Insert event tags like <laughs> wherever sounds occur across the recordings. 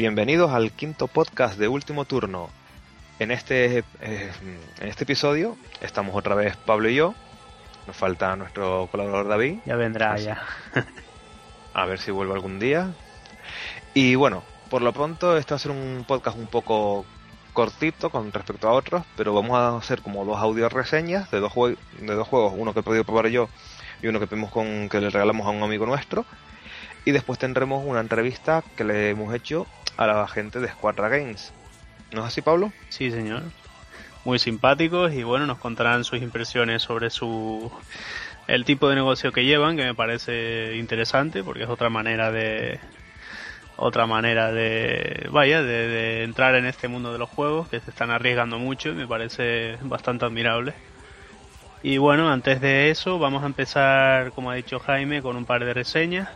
Bienvenidos al quinto podcast de Último Turno. En este, eh, en este episodio estamos otra vez Pablo y yo. Nos falta nuestro colaborador David. Ya vendrá, Así- ya. <laughs> A ver si vuelve algún día. Y bueno, por lo pronto este va a ser un podcast un poco cortito con respecto a otros, pero vamos a hacer como dos audio reseñas de dos, de dos juegos, uno que he podido probar yo y uno que con que le regalamos a un amigo nuestro. Y después tendremos una entrevista que le hemos hecho a la gente de Squadra Games. ¿No es así, Pablo? Sí, señor. Muy simpáticos y bueno, nos contarán sus impresiones sobre su el tipo de negocio que llevan, que me parece interesante porque es otra manera de otra manera de vaya de, de entrar en este mundo de los juegos que se están arriesgando mucho y me parece bastante admirable. Y bueno, antes de eso vamos a empezar, como ha dicho Jaime, con un par de reseñas.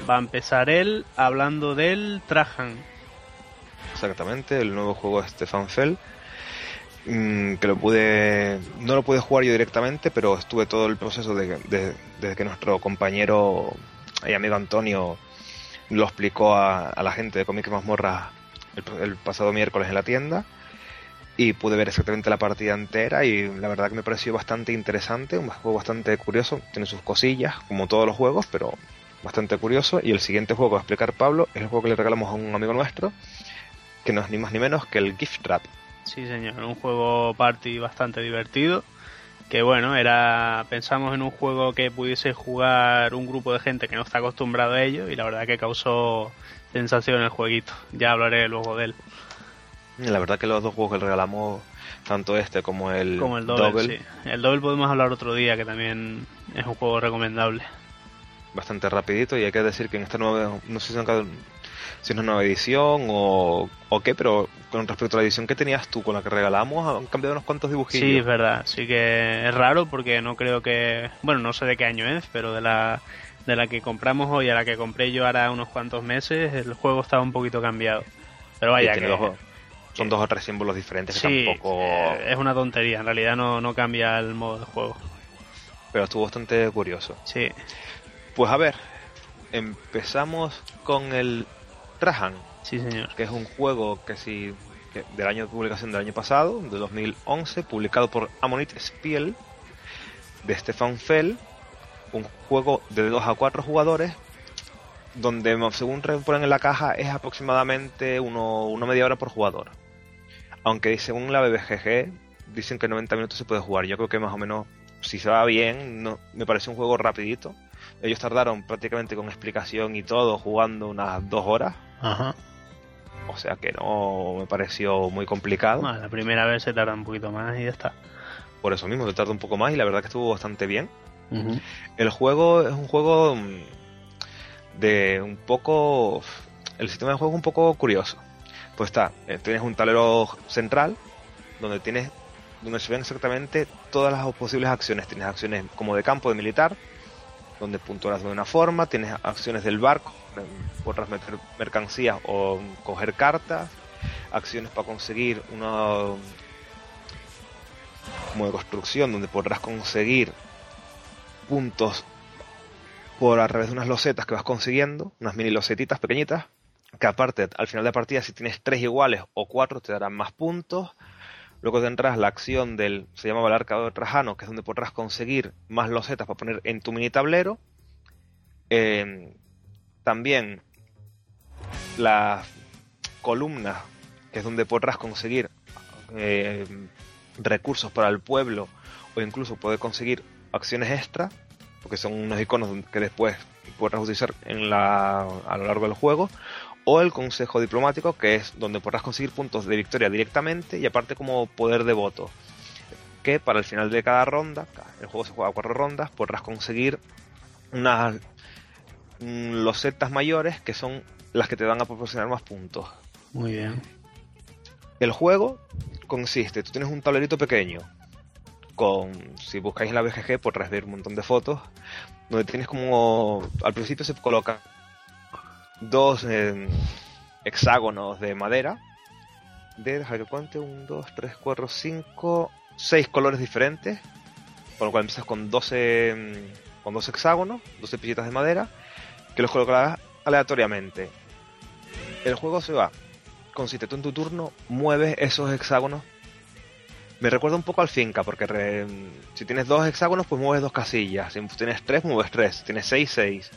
Va a empezar él hablando del Trajan, Exactamente, el nuevo juego de Stefan Fell. mm, que lo pude. No lo pude jugar yo directamente, pero estuve todo el proceso de, de- desde que nuestro compañero y amigo Antonio lo explicó a, a la gente de Comic Mazmorra el, el pasado miércoles en la tienda. Y pude ver exactamente la partida entera y la verdad que me pareció bastante interesante, un juego bastante curioso, tiene sus cosillas, como todos los juegos, pero bastante curioso. Y el siguiente juego que va a explicar Pablo es el juego que le regalamos a un amigo nuestro, que no es ni más ni menos que el Gift Trap. Sí, señor, un juego party bastante divertido. Que bueno, era pensamos en un juego que pudiese jugar un grupo de gente que no está acostumbrado a ello y la verdad que causó sensación el jueguito. Ya hablaré luego de él. La verdad que los dos juegos que le regalamos, tanto este como el, Como el doble, sí. El doble podemos hablar otro día, que también es un juego recomendable. Bastante rapidito y hay que decir que en esta nueva, no sé si, si es una nueva edición o, o qué, pero con respecto a la edición que tenías tú con la que regalamos, han cambiado unos cuantos Sí, es verdad. Sí que es raro porque no creo que... Bueno, no sé de qué año es, pero de la, de la que compramos hoy a la que compré yo ahora unos cuantos meses, el juego estaba un poquito cambiado. Pero vaya, que... dos- son dos o tres símbolos diferentes que Sí, tampoco... eh, es una tontería, en realidad no, no cambia el modo de juego. Pero estuvo bastante curioso. Sí, Pues a ver, empezamos con el Trajan. sí señor. que es un juego que sí que del año de publicación del año pasado, de 2011, publicado por Ammonite Spiel de Stefan Fell, un juego de 2 a 4 jugadores donde según ponen en la caja es aproximadamente uno, una media hora por jugador. Aunque según la BBGG dicen que 90 minutos se puede jugar. Yo creo que más o menos, si se va bien, no, me parece un juego rapidito. Ellos tardaron prácticamente con explicación y todo jugando unas dos horas. Ajá. O sea que no me pareció muy complicado. Bueno, la primera vez se tarda un poquito más y ya está. Por eso mismo, se tardó un poco más y la verdad que estuvo bastante bien. El juego es un juego mm, de un poco... El sistema de juego es un poco curioso. Pues está, eh, tienes un tablero central donde tienes donde se ven exactamente todas las posibles acciones. Tienes acciones como de campo, de militar, donde puntuarás de una forma. Tienes acciones del barco, podrás meter mercancías o coger cartas. Acciones para conseguir una como de construcción, donde podrás conseguir puntos por a través de unas losetas que vas consiguiendo, unas mini losetitas pequeñitas, que aparte al final de la partida si tienes tres iguales o cuatro te darán más puntos. Luego tendrás la acción del, se llama el arcador trajano, que es donde podrás conseguir más losetas para poner en tu mini tablero. Eh, también las columnas, que es donde podrás conseguir eh, recursos para el pueblo o incluso poder conseguir acciones extra, porque son unos iconos que después podrás utilizar en la, a lo largo del juego, o el consejo diplomático, que es donde podrás conseguir puntos de victoria directamente y aparte como poder de voto, que para el final de cada ronda, el juego se juega a cuatro rondas, podrás conseguir unas mm, losetas mayores que son las que te van a proporcionar más puntos. Muy bien. El juego consiste, tú tienes un tablerito pequeño, con, si buscáis en la BGG podrás ver un montón de fotos, donde tienes como, al principio se colocan dos eh, hexágonos de madera, de, deja que cuente, 1, 2, 3, 4, 5, 6 colores diferentes, por lo cual empiezas con 12, mm, con dos hexágonos, 12 pillitas de madera, que los colocarás aleatoriamente. el juego se va. Consiste tú en tu turno, mueves esos hexágonos. Me recuerda un poco al finca, porque re- si tienes dos hexágonos, pues mueves dos casillas. Si tienes tres, mueves tres. Si tienes seis, seis.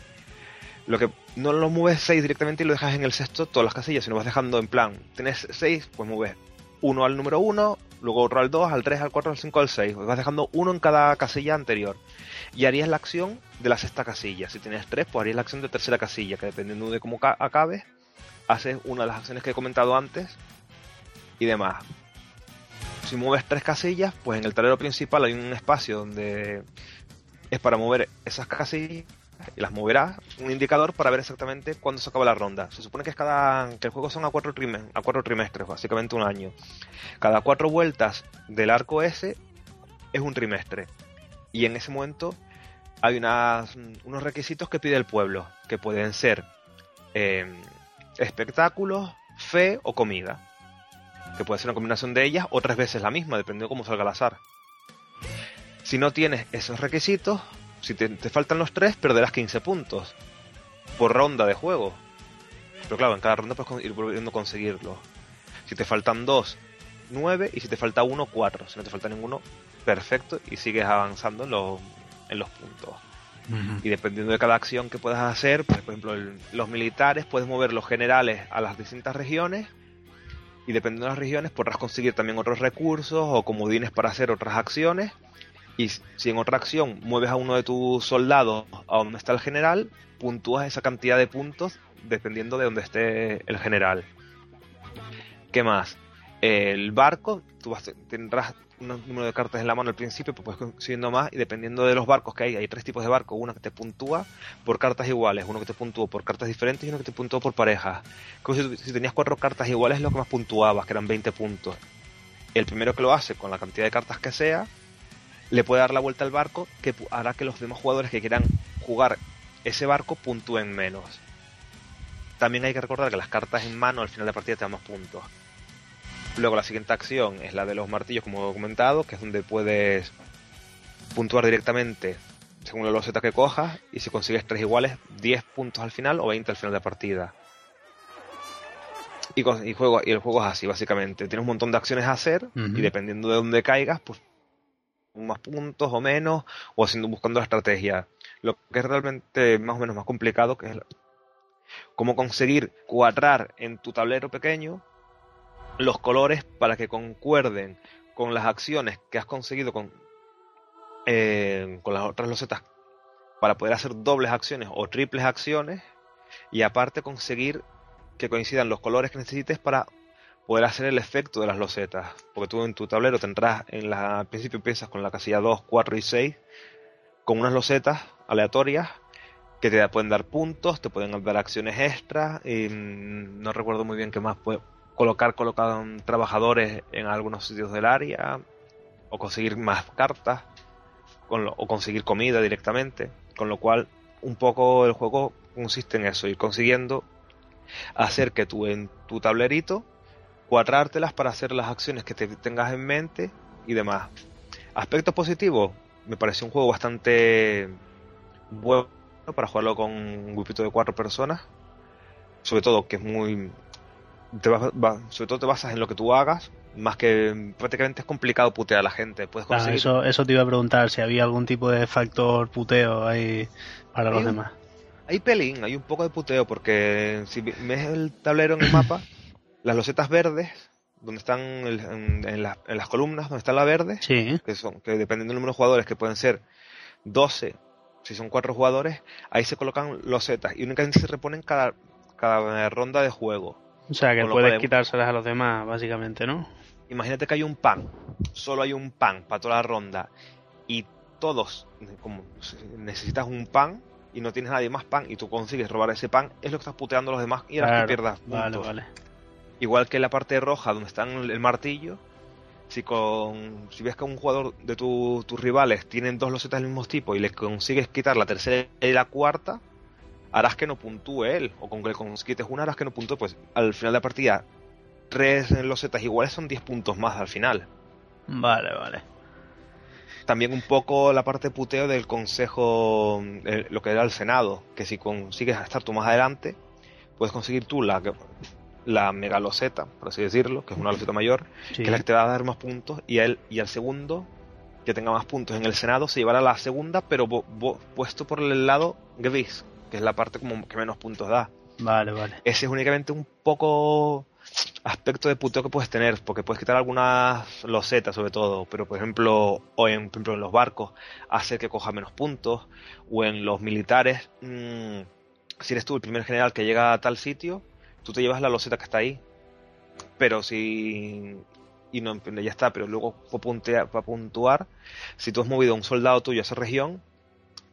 Lo que no lo mueves seis directamente y lo dejas en el sexto todas las casillas, sino vas dejando en plan. Tienes seis, pues mueves uno al número uno, luego otro al 2, al 3, al 4, al 5, al 6. Vas dejando uno en cada casilla anterior. Y harías la acción de la sexta casilla. Si tienes tres, pues harías la acción de tercera casilla, que dependiendo de cómo ca- acabe, haces una de las acciones que he comentado antes y demás. Si mueves tres casillas, pues en el tablero principal hay un espacio donde es para mover esas casillas y las moverás un indicador para ver exactamente cuándo se acaba la ronda. Se supone que es cada que el juego son a cuatro, trim- a cuatro trimestres, básicamente un año. Cada cuatro vueltas del arco ese es un trimestre. Y en ese momento hay unas, unos requisitos que pide el pueblo, que pueden ser eh, espectáculos, fe o comida. Que puede ser una combinación de ellas o tres veces la misma, dependiendo de cómo salga el azar. Si no tienes esos requisitos, si te, te faltan los tres, perderás 15 puntos por ronda de juego. Pero claro, en cada ronda puedes ir volviendo a conseguirlo. Si te faltan dos, 9 y si te falta uno, 4. Si no te falta ninguno, perfecto y sigues avanzando en los, en los puntos. Y dependiendo de cada acción que puedas hacer, pues, por ejemplo, el- los militares puedes mover los generales a las distintas regiones y dependiendo de las regiones podrás conseguir también otros recursos o comodines para hacer otras acciones. Y si en otra acción mueves a uno de tus soldados a donde está el general, puntúas esa cantidad de puntos dependiendo de donde esté el general. ¿Qué más? El barco, tú vas- tendrás un número de cartas en la mano al principio, pues puedes consiguiendo más y dependiendo de los barcos que hay, hay tres tipos de barcos, uno que te puntúa por cartas iguales, uno que te puntúa por cartas diferentes y uno que te puntúa por parejas. Como si, si tenías cuatro cartas iguales es lo que más puntuabas, que eran 20 puntos. El primero que lo hace con la cantidad de cartas que sea, le puede dar la vuelta al barco que hará que los demás jugadores que quieran jugar ese barco puntúen menos. También hay que recordar que las cartas en mano al final de la partida te dan más puntos. Luego la siguiente acción es la de los martillos, como he comentado, que es donde puedes puntuar directamente según la loseta que cojas y si consigues tres iguales, 10 puntos al final o 20 al final de la partida. Y, con- y juego, y el juego es así, básicamente. Tienes un montón de acciones a hacer y dependiendo de dónde caigas, pues más puntos o menos, o haciendo, buscando la estrategia. Lo que es realmente más o menos más complicado, que es cómo conseguir cuadrar en tu tablero pequeño los colores para que concuerden con las acciones que has conseguido con, eh, con las otras losetas para poder hacer dobles acciones o triples acciones y aparte conseguir que coincidan los colores que necesites para poder hacer el efecto de las losetas. Porque tú en tu tablero tendrás, en la, al principio empiezas con la casilla 2, 4 y 6, con unas losetas aleatorias que te pueden dar puntos, te pueden dar acciones extras, mm, no recuerdo muy bien qué más, puede colocar, colocar trabajadores en algunos sitios del área, o conseguir más cartas, o conseguir comida directamente, con lo cual un poco el juego consiste en eso, ir consiguiendo hacer que tú en tu tablerito cuadrártelas para hacer las acciones que te tengas en mente y demás. Aspectos positivos, me pareció un juego bastante bueno para jugarlo con un grupito de cuatro personas. Sobre todo que es muy... Te vas- va- sobre todo te basas en lo que tú hagas, más que prácticamente es complicado putear a la gente. Puedes Ah, conseguir... eso, eso te iba a preguntar, si había algún tipo de factor puteo ahí para los un- demás. Hay pelín, hay un poco de puteo, porque si ves el tablero en el mapa, las losetas verdes, donde están el- en, en la- en las columnas, donde está la verde, Sí, que son, que dependiendo del número de jugadores, que pueden ser 12, si son 4 jugadores, ahí se colocan losetas y únicamente se reponen cada, cada ronda de juego. o sea que Con puedes quitárselas a los demás, básicamente, ¿no? Imagínate que hay un pan, solo hay un pan para toda la ronda y todos, como necesitas un pan y no tienes nadie más pan y tú consigues robar ese pan, es lo que estás puteando a los demás y harás Claro, que pierdas puntos. Vale, vale. Igual que en la parte roja donde están el martillo, si con si ves que un jugador de tu- tus rivales tienen dos losetas del mismo tipo y le consigues quitar la tercera y la cuarta, harás que no puntúe él, o con que le consigues una harás que no puntúe, pues al final de la partida tres losetas iguales son 10 puntos más al final. Vale, vale. También un poco la parte puteo del consejo, eh, lo que era el Senado, que si consigues estar tú más adelante, puedes conseguir tú la, la mega loseta, por así decirlo, que es una loseta mayor, Sí. que es la que te va a dar más puntos, y, él, y al segundo, que tenga más puntos en el Senado, se llevará la segunda, pero bo- bo- puesto por el lado gris, que es la parte como que menos puntos da. Vale, vale. Ese es únicamente un poco aspecto de puteo que puedes tener, porque puedes quitar algunas losetas sobre todo, pero por ejemplo, o en, por ejemplo, en los barcos, hacer que coja menos puntos, o en los militares, mm, si eres tú el primer general que llega a tal sitio, tú te llevas la loseta que está ahí, pero si... Y no, ya está, pero luego para puntuar, para puntuar, si tú has movido a un soldado tuyo a esa región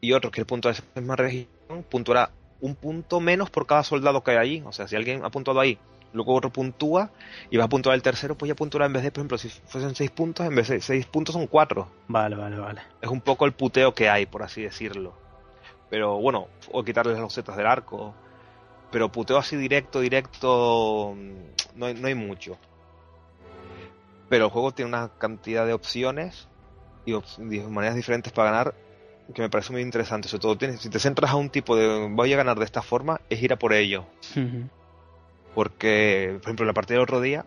y otro quiere puntuar a esa misma región, puntuará un punto menos por cada soldado que hay allí. O sea, si alguien ha puntuado ahí, luego otro puntúa y va a puntuar el tercero, pues ya puntuará en vez de, por ejemplo, si fuesen seis puntos, en vez de seis puntos son cuatro. Vale, vale, vale. Es un poco el puteo que hay, por así decirlo. Pero bueno, o quitarles los setas del arco. Pero puteo así directo, directo, mm, no hay, no hay mucho. Pero el juego tiene una cantidad de opciones y op- maneras diferentes para ganar que me parece muy interesante. Sobre todo, tienes, si te centras a un tipo de voy a ganar de esta forma, es ir a por ello. Porque, por ejemplo, en la partida del otro día,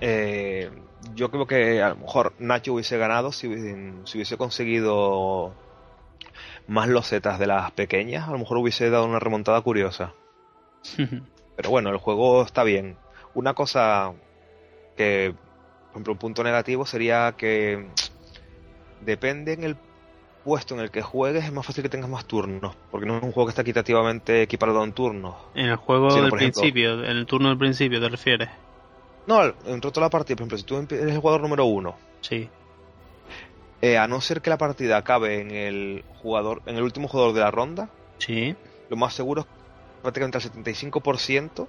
eh, yo creo que a lo mejor Nacho hubiese ganado si, hubiese- si hubiese conseguido más losetas de las pequeñas. A lo mejor hubiese dado una remontada curiosa. Pero bueno, el juego está bien. Una cosa que, por ejemplo, un punto negativo sería que depende en el puesto en el que juegues, es más fácil que tengas más turnos. Porque no es un juego que está equitativamente equiparado en turnos. En el juego del ejemplo- principio, en el turno del principio, ¿te refieres? No, en toda la partida, por ejemplo, si tú eres el jugador número uno, Sí. eh, a no ser que la partida acabe en el jugador, en el último jugador de la ronda, Sí. lo más seguro es prácticamente el 75%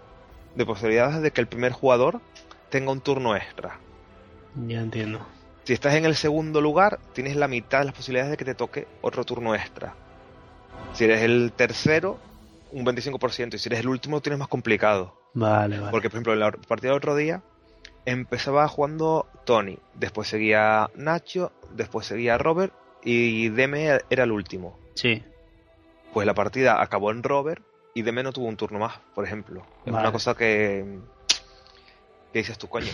de posibilidades de que el primer jugador tenga un turno extra. Ya entiendo. Si estás en el segundo lugar, tienes la mitad de las posibilidades de que te toque otro turno extra. Si eres el tercero, un 25%. Y si eres el último, tienes más complicado. Vale, vale. Porque, por ejemplo, en la partida del otro día, empezaba jugando Tony. Después seguía Nacho. Después seguía Robert. Y Deme era el último. Sí. Pues la partida acabó en Robert. Y Deme no tuvo un turno más, por ejemplo. Es Vale. una cosa que. que dices tú, coño.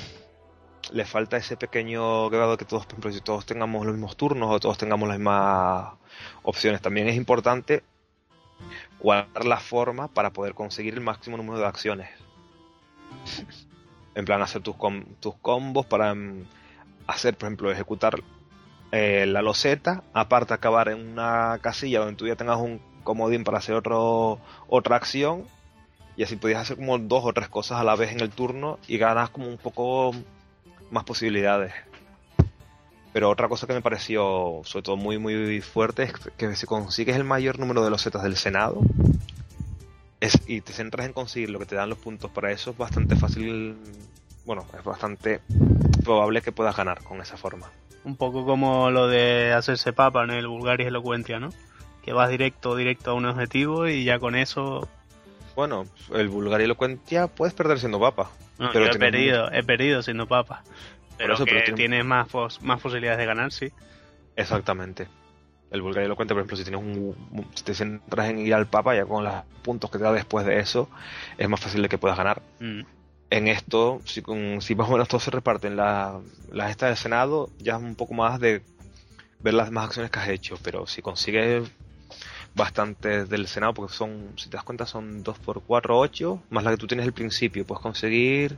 Le falta ese pequeño grado que todos, por ejemplo, si todos tengamos los mismos turnos o todos tengamos las mismas opciones. También es importante guardar la forma para poder conseguir el máximo número de acciones. En plan, hacer tus, com- tus combos para mm, hacer, por ejemplo, ejecutar eh, la loseta, aparte acabar en una casilla donde tú ya tengas un comodín para hacer otro, otra acción, y así podías hacer como dos o tres cosas a la vez en el turno y ganas como un poco más posibilidades. Pero otra cosa que me pareció, sobre todo muy, muy fuerte, es que si consigues el mayor número de losetas del Senado, es, y te centras en conseguir lo que te dan los puntos para eso, es bastante fácil, bueno, es bastante probable que puedas ganar con esa forma. Un poco como lo de hacerse papa en el Bulgaria Elocuentia, ¿no? Que vas directo, directo a un objetivo y ya con eso... Bueno, el Bulgaria Elocuentia puedes perder siendo papa. No, Pero yo he perdido, he perdido siendo papa. Pero, eso, que pero tiene- tienes más, pos- más posibilidades de ganar, sí. Exactamente. El Bulgaria Elocuente, por ejemplo, si tienes un, si te centras en ir al Papa, ya con los puntos que te da después de eso, es más fácil de que puedas ganar. Mm. En esto, si, con, si más o menos todos se reparten la- las estas del Senado, ya es un poco más de ver las demás acciones que has hecho. Pero si consigues bastantes del Senado, porque son, si te das cuenta, son 2 por 4 8, más la que tú tienes al principio, puedes conseguir.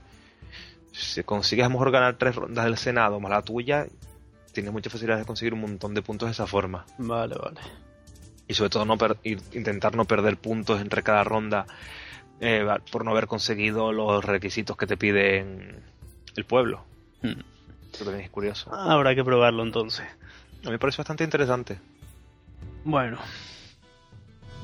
Si consigues a lo mejor ganar tres rondas del Senado más la tuya, tienes muchas facilidades de conseguir un montón de puntos de esa forma. Vale, vale. Y sobre todo no per- intentar no perder puntos entre cada ronda eh, por no haber conseguido los requisitos que te piden el pueblo. Mm. Eso también es curioso. Habrá que probarlo entonces. A mí me parece bastante interesante. Bueno,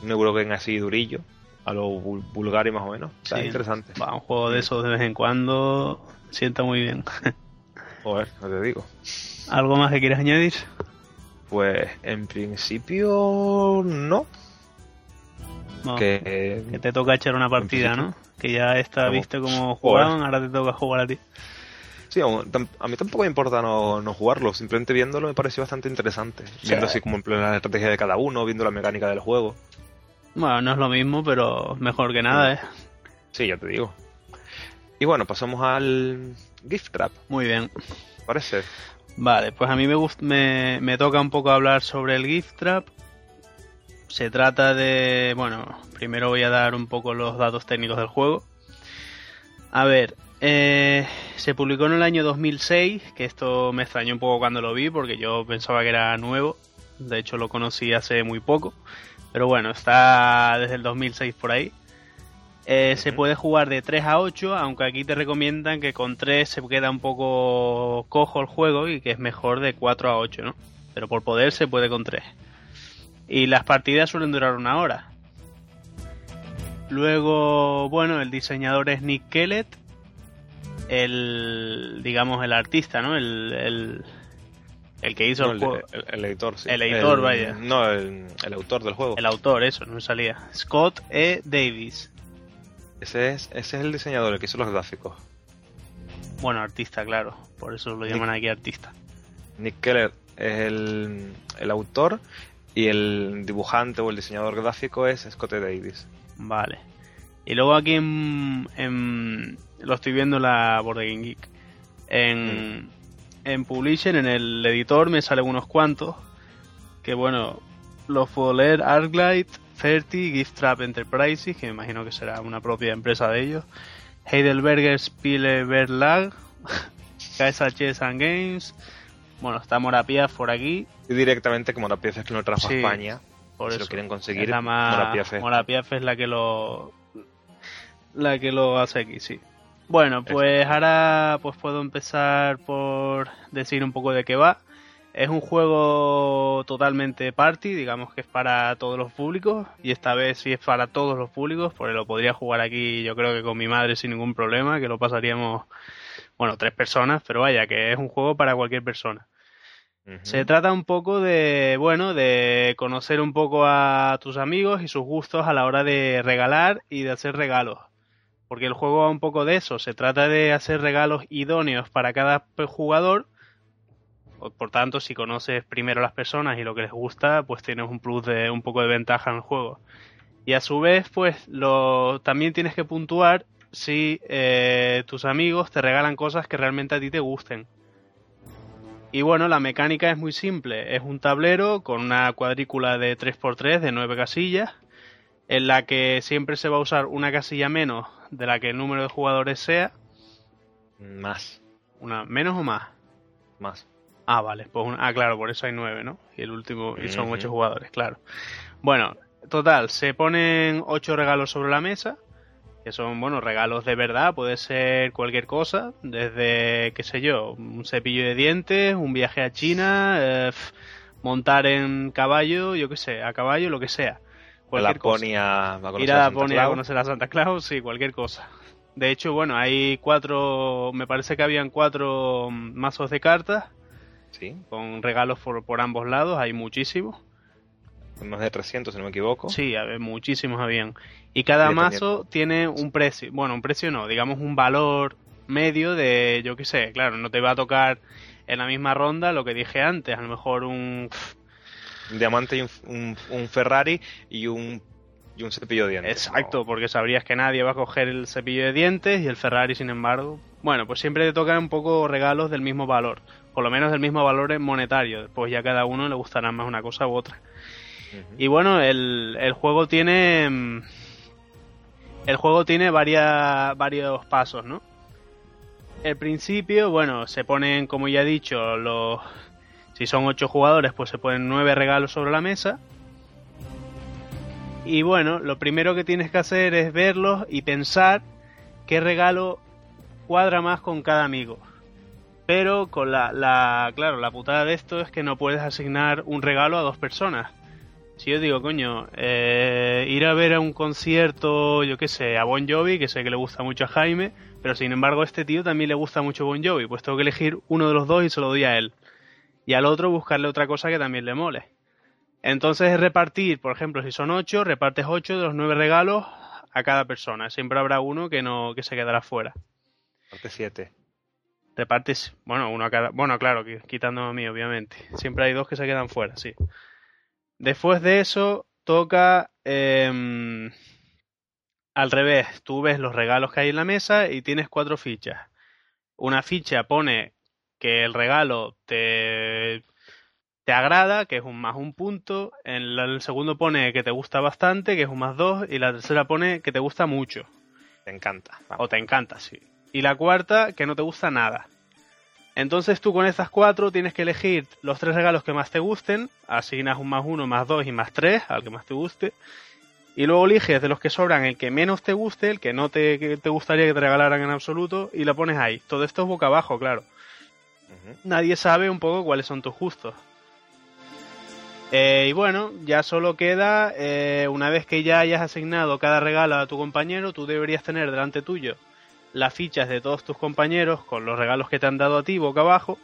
Un Eurogame así durillo, a lo bul- Bulgari más o menos. Está Sí. interesante. va, un juego de esos de vez en cuando sienta muy bien. <laughs> Joder, no te digo. ¿Algo más que quieras añadir? Pues en principio no. No, Que, que te toca echar una partida, ¿no? Que ya está Vamos. visto cómo jugaban, ahora te toca jugar a ti. Sí, a mí tampoco me importa no, no jugarlo, simplemente viéndolo me pareció bastante interesante. Viendo así como en plan la estrategia de cada uno, viendo la mecánica del juego. Bueno, no es lo mismo, pero mejor que nada, ¿eh? Sí, ya te digo. Y bueno, pasamos al gift trap. Muy bien. Parece. Vale, pues a mí me, me, me toca un poco hablar sobre el gift trap. Se trata de, bueno, primero voy a dar un poco los datos técnicos del juego. A ver, eh, se publicó en el año 2006, que esto me extrañó un poco cuando lo vi porque yo pensaba que era nuevo. De hecho lo conocí hace muy poco. Pero bueno, está desde el 2006 por ahí. Eh, se puede jugar de 3 a 8, aunque aquí te recomiendan que con 3 se queda un poco cojo el juego y que es mejor de 4 a 8, ¿no? Pero por poder se puede con 3. Y las partidas suelen durar una hora. Luego, bueno, el diseñador es Nick Kellett. El, digamos, el artista, ¿no? El, el, que hizo el, juego. El, editor, sí. El editor, vaya. No, el, autor del juego. El autor, eso, no salía. Scott E. Davis. Ese es, ese es el diseñador, el que hizo los gráficos. Bueno, artista, claro. Por eso lo llaman aquí artista. Nick Keller es el, el, autor y el dibujante o el diseñador gráfico es Scott Davis. Vale. Y luego aquí en, en lo estoy viendo en la Board Game Geek. En, mm. En Publisher, en el editor, me salen unos cuantos. Que bueno, los puedo leer. Arclight, 30, Gift Trap Enterprises, que me imagino que será una propia empresa de ellos, Heidelberger Spieleverlag, <laughs> KSH and Games, bueno, está Morapiaz por aquí. Y directamente que Morapiaz es que lo trajo a España. Por si lo quieren conseguir, es Morapiaz es la que lo la que lo hace aquí, sí. Bueno, pues ahora pues puedo empezar por decir un poco de qué va. Es un juego totalmente party, digamos que es para todos los públicos y esta vez sí es para todos los públicos, porque lo podría jugar aquí yo creo que con mi madre sin ningún problema, que lo pasaríamos, bueno, tres personas, pero vaya, que es un juego para cualquier persona. Se trata un poco de, bueno, de conocer un poco a tus amigos y sus gustos a la hora de regalar y de hacer regalos. Porque el juego va un poco de eso, se trata de hacer regalos idóneos para cada jugador por tanto, si conoces primero a las personas y lo que les gusta, pues tienes un plus de un poco de ventaja en el juego. Y a su vez, pues lo, también tienes que puntuar si eh, tus amigos te regalan cosas que realmente a ti te gusten. Y bueno, la mecánica es muy simple. Es un tablero con una cuadrícula de 3x3 de 9 casillas, en la que siempre se va a usar una casilla menos de la que el número de jugadores sea. Más. Una, ¿Menos o más? Más. Ah, vale. Pues ah, claro, por eso hay nueve, ¿no? Y el último, y son ocho jugadores, claro. Bueno, total, se ponen ocho regalos sobre la mesa, que son, bueno, regalos de verdad, puede ser cualquier cosa, desde, qué sé yo, un cepillo de dientes, un viaje a China, eh, montar en caballo, yo qué sé, a caballo, lo que sea. Cualquier Laponia, cosa. Ir a Laponia a conocer a Santa Claus, sí, cualquier cosa. De hecho, bueno, hay cuatro, me parece que habían cuatro mazos de cartas con regalos por, ambos lados, hay muchísimos. Más de 300, si no me equivoco. Sí, muchísimos habían. Y cada mazo tiene un precio, bueno, un precio no, digamos un valor medio de, yo qué sé, claro, no te va a tocar en la misma ronda lo que dije antes, a lo mejor un... Un diamante y un, Ferrari y un y un cepillo de dientes. Exacto, porque sabrías que nadie va a coger el cepillo de dientes y el Ferrari, sin embargo. Bueno, pues siempre te tocan un poco regalos del mismo valor por lo menos del mismo valor monetario. Pues ya cada uno le gustará más una cosa u otra. Y bueno, el, el, juego tiene. El juego tiene varias, varios pasos, ¿no? El principio, bueno, se ponen, como ya he dicho, los. Si son ocho jugadores, pues se ponen nueve regalos sobre la mesa. Y bueno, lo primero que tienes que hacer es verlos y pensar qué regalo cuadra más con cada amigo. Pero con la, la, claro, la putada de esto es que no puedes asignar un regalo a dos personas. Si yo digo, coño, eh, ir a ver a un concierto, yo qué sé, a Bon Jovi, que sé que le gusta mucho a Jaime, pero sin embargo a este tío también le gusta mucho Bon Jovi, pues tengo que elegir uno de los dos y se lo doy a él. Y al otro buscarle otra cosa que también le mole. Entonces es repartir, por ejemplo, si son ocho, repartes ocho de los nueve regalos a cada persona. Siempre habrá uno que no que se quedará fuera. Parte siete repartes, bueno, uno a cada, bueno, claro, quitando a mí, obviamente. Siempre hay dos que se quedan fuera, sí. Después de eso, toca, em, al revés, tú ves los regalos que hay en la mesa y tienes cuatro fichas. Una ficha pone que el regalo te, te agrada, que es un más un punto. En el segundo pone que te gusta bastante, que es un más dos. Y la tercera pone que te gusta mucho. Te encanta. O te encanta, sí. Y la cuarta, que no te gusta nada. Entonces tú con estas cuatro tienes que elegir los tres regalos que más te gusten, asignas un más uno, más dos y más tres al que más te guste, y luego eliges de los que sobran el que menos te guste, el que no te, te gustaría que te regalaran en absoluto, y lo pones ahí. Todo esto es boca abajo, claro. Nadie sabe un poco cuáles son tus gustos. Eh, y bueno, ya solo queda, eh, una vez que ya hayas asignado cada regalo a tu compañero, tú deberías tener delante tuyo las fichas de todos tus compañeros con los regalos que te han dado a ti boca abajo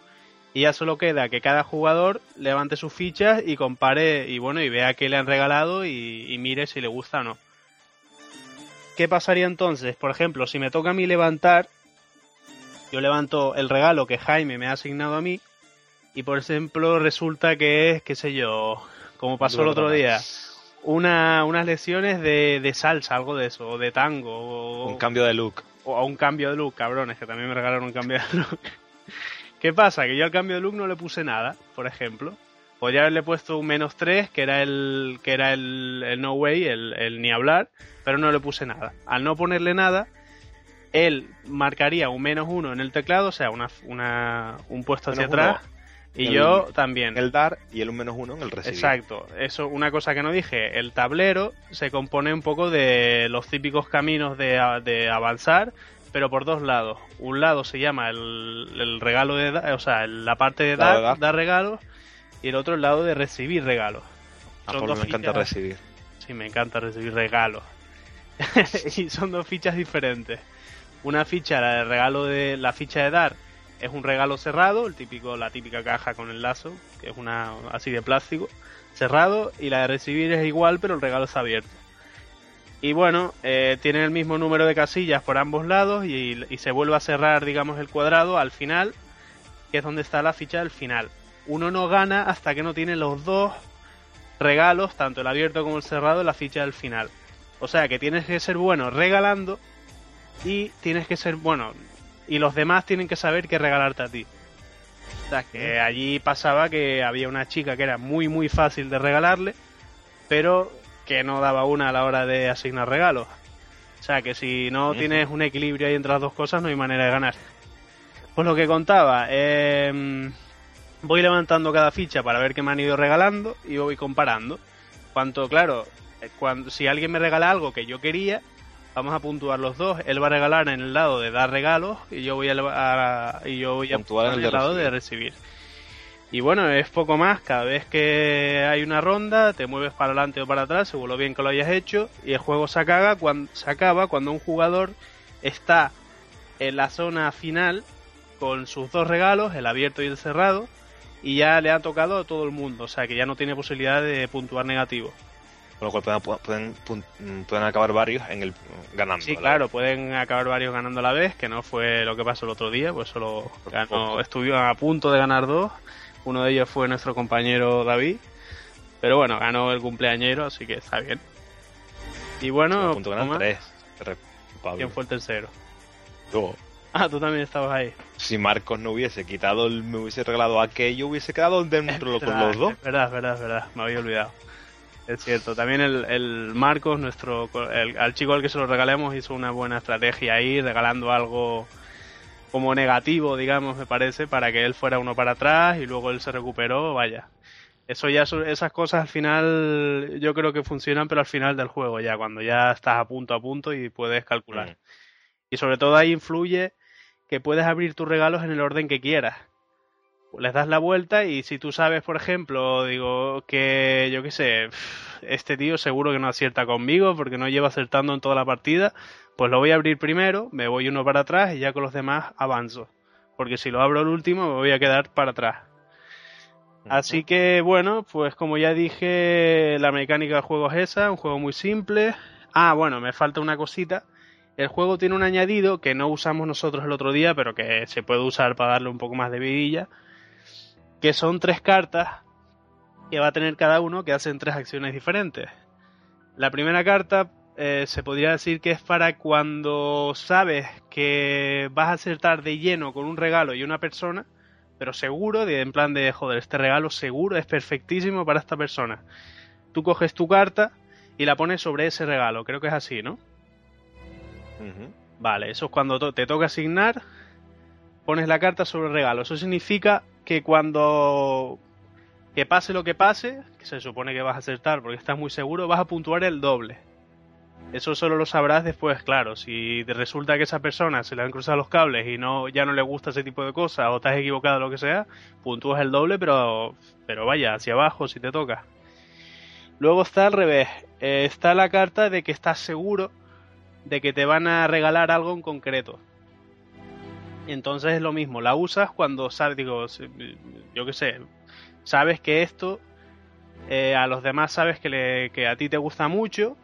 y ya solo queda que cada jugador levante sus fichas y compare y bueno y vea qué le han regalado y, mire si le gusta o no. ¿Qué pasaría entonces? Por ejemplo, si me toca a mí levantar, yo levanto el regalo que Jaime me ha asignado a mí y por ejemplo resulta que es, qué sé yo, como pasó el otro día, una, unas lecciones de, de salsa, algo de eso, o de tango. O, un cambio de look o a un cambio de look, cabrones, que también me regalaron un cambio de look. <laughs> ¿Qué pasa? Que yo al cambio de look no le puse nada, por ejemplo. Podría haberle puesto un menos 3, que era el, que era el, no way, el, ni hablar, pero no le puse nada. Al no ponerle nada, él marcaría un menos 1 en el teclado, o sea, una, una un puesto hacia atrás. Y yo también. El dar y el un menos uno en el recibir. Exacto. Eso, una cosa que no dije, el tablero se compone un poco de los típicos caminos de, avanzar, pero por dos lados. Un lado se llama el, regalo de, o sea, la parte de dar, dar, regalos, y el otro el lado de recibir regalos. A ah, me encanta recibir. Sí, me encanta recibir regalos. <laughs> y son dos fichas diferentes. Una ficha, la de regalo de la ficha de dar, es un regalo cerrado, el típico, la típica caja con el lazo, que es una así de plástico, cerrado, y la de recibir es igual, pero el regalo está abierto. Y bueno, eh, tiene el mismo número de casillas por ambos lados y, se vuelve a cerrar, digamos, el cuadrado al final, que es donde está la ficha del final. Uno no gana hasta que no tiene los dos regalos, tanto el abierto como el cerrado, la ficha del final. O sea que tienes que ser bueno regalando y tienes que ser bueno y los demás tienen que saber qué regalarte a ti. O sea, que allí pasaba que había una chica que era muy muy fácil de regalarle, pero que no daba una a la hora de asignar regalos. O sea, que si no tienes un equilibrio ahí entre las dos cosas, no hay manera de ganar. Pues lo que contaba, eh, voy levantando cada ficha para ver qué me han ido regalando y voy comparando. Cuanto, claro, eh, cuando, si alguien me regala algo que yo quería, Vamos a puntuar los dos. Él va a regalar en el lado de dar regalos y yo voy a, y yo voy a puntuar en el, lado de recibir. Y bueno, es poco más. Cada vez que hay una ronda, te mueves para adelante o para atrás, según lo bien que lo hayas hecho, y el juego se acaba cuando, se acaba cuando un jugador está en la zona final con sus dos regalos, el abierto y el cerrado, y ya le ha tocado a todo el mundo, o sea que ya no tiene posibilidad de puntuar negativo. Con lo cual pueden, pueden, acabar varios en el ganando. Sí, claro, pueden acabar varios ganando a la vez, que no fue lo que pasó el otro día, pues solo ganó, estuvieron a punto de ganar dos. Uno de ellos fue nuestro compañero David. Pero bueno, ganó el cumpleañero, así que está bien. Y bueno, punto ganar tres. ¿quién fue el tercero? Yo. Ah, tú también estabas ahí. Si Marcos no hubiese quitado, me hubiese regalado aquello, hubiese quedado dentro con los dos. Es verdad, es verdad, es verdad, me había olvidado. Es cierto, también el, el Marcos, nuestro, el, al chico al que se lo regalemos, hizo una buena estrategia ahí, regalando algo como negativo, digamos, me parece, para que él fuera uno para atrás y luego él se recuperó, vaya. Eso ya, esas cosas al final yo creo que funcionan, pero al final del juego ya, cuando ya estás a punto a punto y puedes calcular. Mm. Y sobre todo ahí influye que puedes abrir tus regalos en el orden que quieras les das la vuelta y si tú sabes, por ejemplo, digo que yo qué sé, este tío seguro que no acierta conmigo porque no lleva acertando en toda la partida, pues lo voy a abrir primero, me voy uno para atrás y ya con los demás avanzo. Porque si lo abro el último me voy a quedar para atrás. Así que bueno, pues como ya dije, la mecánica del juego es esa, un juego muy simple. Ah, bueno, me falta una cosita. El juego tiene un añadido que no usamos nosotros el otro día, pero que se puede usar para darle un poco más de vidilla que son tres cartas que va a tener cada uno que hacen tres acciones diferentes. La primera carta eh, se podría decir que es para cuando sabes que vas a acertar de lleno con un regalo y una persona, pero seguro, de, en plan de, joder, este regalo seguro es perfectísimo para esta persona. Tú coges tu carta y la pones sobre ese regalo, creo que es así, ¿no? Vale, eso es cuando te toca asignar, pones la carta sobre el regalo. Eso significa que cuando que pase lo que pase, que se supone que vas a acertar porque estás muy seguro, vas a puntuar el doble. Eso solo lo sabrás después, claro. Si te resulta que esa persona se le han cruzado los cables y no ya no le gusta ese tipo de cosas o has equivocado lo que sea, puntúas el doble, pero pero vaya hacia abajo si te toca. Luego está al revés. Eh, está la carta de que estás seguro de que te van a regalar algo en concreto. Entonces es lo mismo, la usas cuando sabes, digo, yo qué sé, sabes que esto eh, a los demás sabes que, le, que a ti te gusta mucho.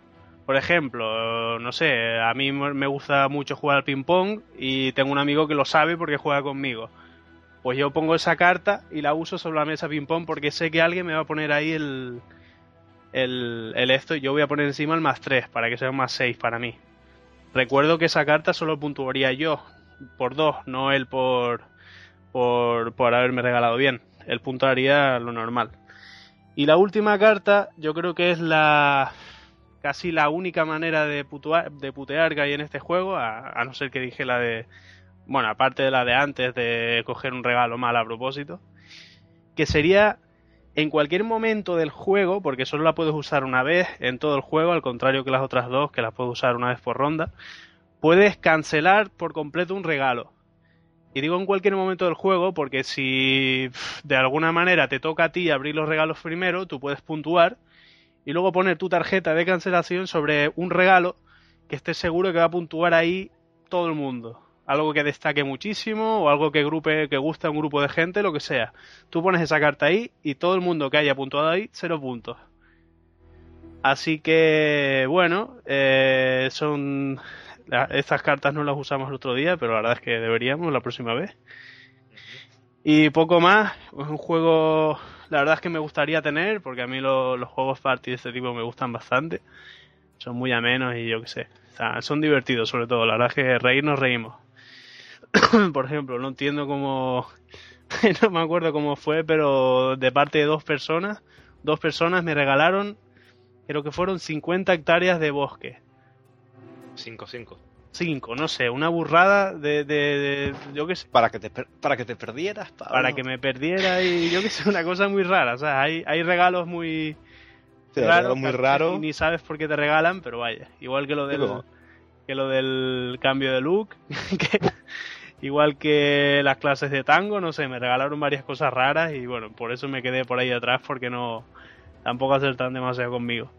Por ejemplo, no sé, a mí me gusta mucho jugar al ping-pong y tengo un amigo que lo sabe porque juega conmigo. Pues yo pongo esa carta y la uso sobre la mesa ping-pong porque sé que alguien me va a poner ahí el, el, esto y yo voy a poner encima el más 3 para que sea un más 6 para mí. Recuerdo que esa carta solo puntuaría yo por 2, no él por, por, por haberme regalado bien. Él puntuaría lo normal. Y la última carta, yo creo que es la casi la única manera de, de putear que hay en este juego, a, a, no ser que dije la de, bueno, aparte de la de antes de coger un regalo mal a propósito, que sería en cualquier momento del juego, porque solo la puedes usar una vez en todo el juego, al contrario que las otras dos, que las puedes usar una vez por ronda, puedes cancelar por completo un regalo. Y digo en cualquier momento del juego porque si de alguna manera te toca a ti abrir los regalos primero, tú puedes puntuar y luego poner tu tarjeta de cancelación sobre un regalo que estés seguro que va a puntuar ahí todo el mundo algo que destaque muchísimo o algo que grupe que guste a un grupo de gente, lo que sea. Tú pones esa carta ahí y todo el mundo que haya puntuado ahí, cero puntos. Así que, bueno, eh, son... Estas cartas no las usamos el otro día, pero la verdad es que deberíamos la próxima vez. Y poco más, es un juego, la verdad es que me gustaría tener, porque a mí los juegos party de este tipo me gustan bastante. Son muy amenos y yo qué sé. son divertidos sobre todo, la verdad es que reír nos reímos. <coughs> por ejemplo, no entiendo cómo, <laughs> no me acuerdo cómo fue, pero de parte de dos personas, dos personas me regalaron, creo que fueron 50 hectáreas de bosque. 5, 5. 5, no sé, una burrada de, de, yo qué sé. Para que te, para que te perdieras, Para que me perdiera y yo qué sé, una cosa muy rara. O sea, hay, hay regalos muy raros. muy raro. Ni sabes por qué te regalan, pero vaya. Igual que lo del, que lo del cambio de look. <laughs> que, igual que las clases de tango, no sé, me regalaron varias cosas raras y bueno, por eso me quedé por ahí atrás porque no tampoco acertan demasiado conmigo.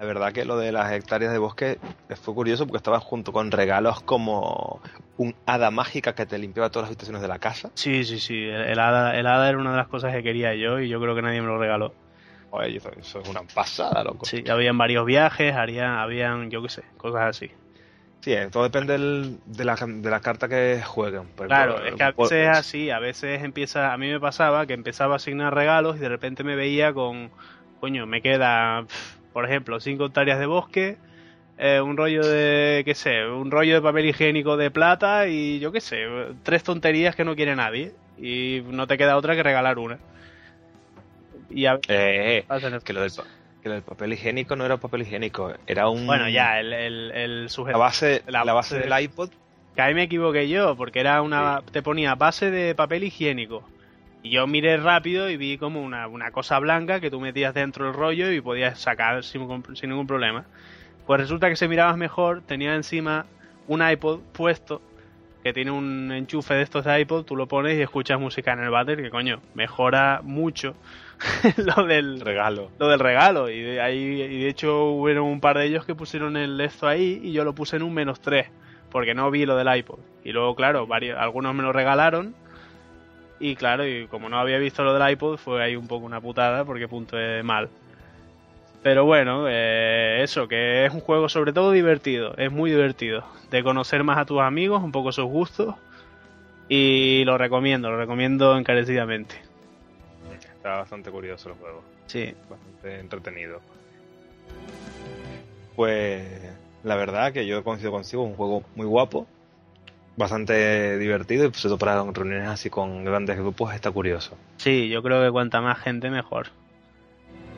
La verdad que lo de las hectáreas de bosque fue curioso porque estaba junto con regalos como un hada mágica que te limpiaba todas las habitaciones de la casa. Sí, sí, sí, el, hada, el hada era una de las cosas que quería yo y yo creo que nadie me lo regaló. Oye, eso es una pasada, loco. Sí, habían varios viajes, harían, habían, yo qué sé, cosas así. Sí, eh, todo depende de, la, de la carta que jueguen. claro, es que a veces es así, a veces empieza, a mí me pasaba que empezaba a asignar regalos y de repente me veía con, coño, me queda, por ejemplo, cinco hectáreas de bosque, eh, un rollo de, qué sé, un rollo de papel higiénico de plata y yo qué sé, tres tonterías que no quiere nadie y no te queda otra que regalar una. Y a eh, que lo del, que el papel higiénico no era papel higiénico, era un... Bueno, ya, el, el, La base, la, base del iPod. Que ahí me equivoqué yo, porque era una... te ponía base de papel higiénico. Y yo miré rápido y vi como una, una cosa blanca que tú metías dentro del rollo y podías sacar sin, sin ningún problema. Pues resulta que si mirabas mejor, tenía encima un iPod puesto que tiene un enchufe de estos de iPod, tú lo pones y escuchas música en el váter, que coño, mejora mucho <laughs> lo del regalo. Lo del regalo. Y de, ahí, y de hecho hubieron un par de ellos que pusieron el esto ahí y yo lo puse en un menos 3. Porque no vi lo del iPod. Y luego, claro, varios, algunos me lo regalaron. Y claro, y como no había visto lo del iPod, fue ahí un poco una putada porque puntué mal. Pero bueno, eh, eso, que es un juego sobre todo divertido, es muy divertido. De conocer más a tus amigos, un poco sus gustos. Y lo recomiendo, lo recomiendo encarecidamente. Está bastante curioso el juego. Sí. Bastante entretenido. Pues La verdad que yo coincido consigo, un juego muy guapo, bastante divertido y sobre todo para reuniones así con grandes grupos está curioso. Sí, yo creo que cuanta más gente mejor.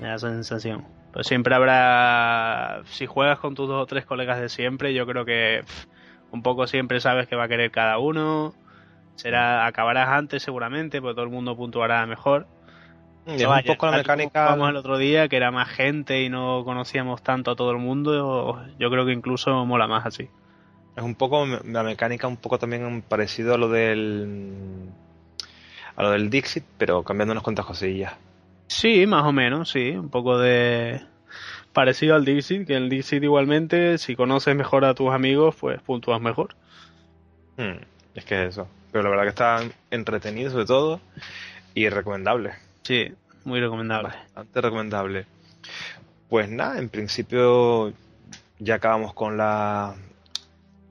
Me da esa sensación. Pero siempre habrá, si juegas con tus dos o tres colegas de siempre, yo creo que un poco siempre sabes que va a querer cada uno. Será, acabarás antes seguramente, porque todo el mundo puntuará mejor. Y un poco la mecánica. Vamos el otro día, que era más gente y no conocíamos tanto a todo el mundo. Yo creo que incluso mola más así. Es un poco la mecánica, un poco también parecido a lo del. a lo del Dixit, pero cambiando unas cuantas cosillas. Sí, más o menos, sí. Un poco de. parecido al Dixit, que el Dixit igualmente, si conoces mejor a tus amigos, pues puntúas mejor. Hmm, es que es eso. Pero la verdad que está entretenido, sobre todo, y recomendable. Sí, muy recomendable. Bastante recomendable. Pues nada, en principio ya acabamos con la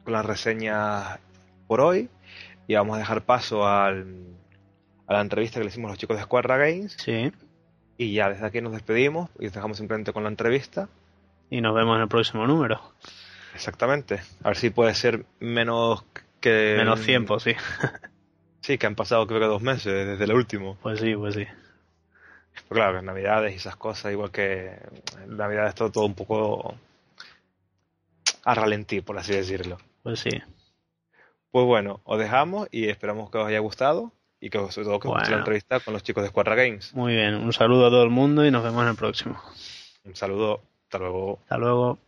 con las reseñas por hoy y vamos a dejar paso al, a la entrevista que le hicimos a los chicos de Squadra Games. Sí. Y ya desde aquí nos despedimos y os dejamos simplemente con la entrevista. Y nos vemos en el próximo número. Exactamente. A ver si puede ser menos que... Menos tiempo, sí. <laughs> sí, que han pasado creo que dos meses desde el último. Pues sí, pues sí. Pues claro, Navidades y esas cosas, igual que Navidades todo, todo un poco a ralentí, por así decirlo. Pues sí. Pues bueno, os dejamos y esperamos que os haya gustado y que sobre todo que os guste la entrevista con los chicos de Squadra Games. Muy bien, un saludo a todo el mundo y nos vemos en el próximo. Un saludo, hasta luego. Hasta luego.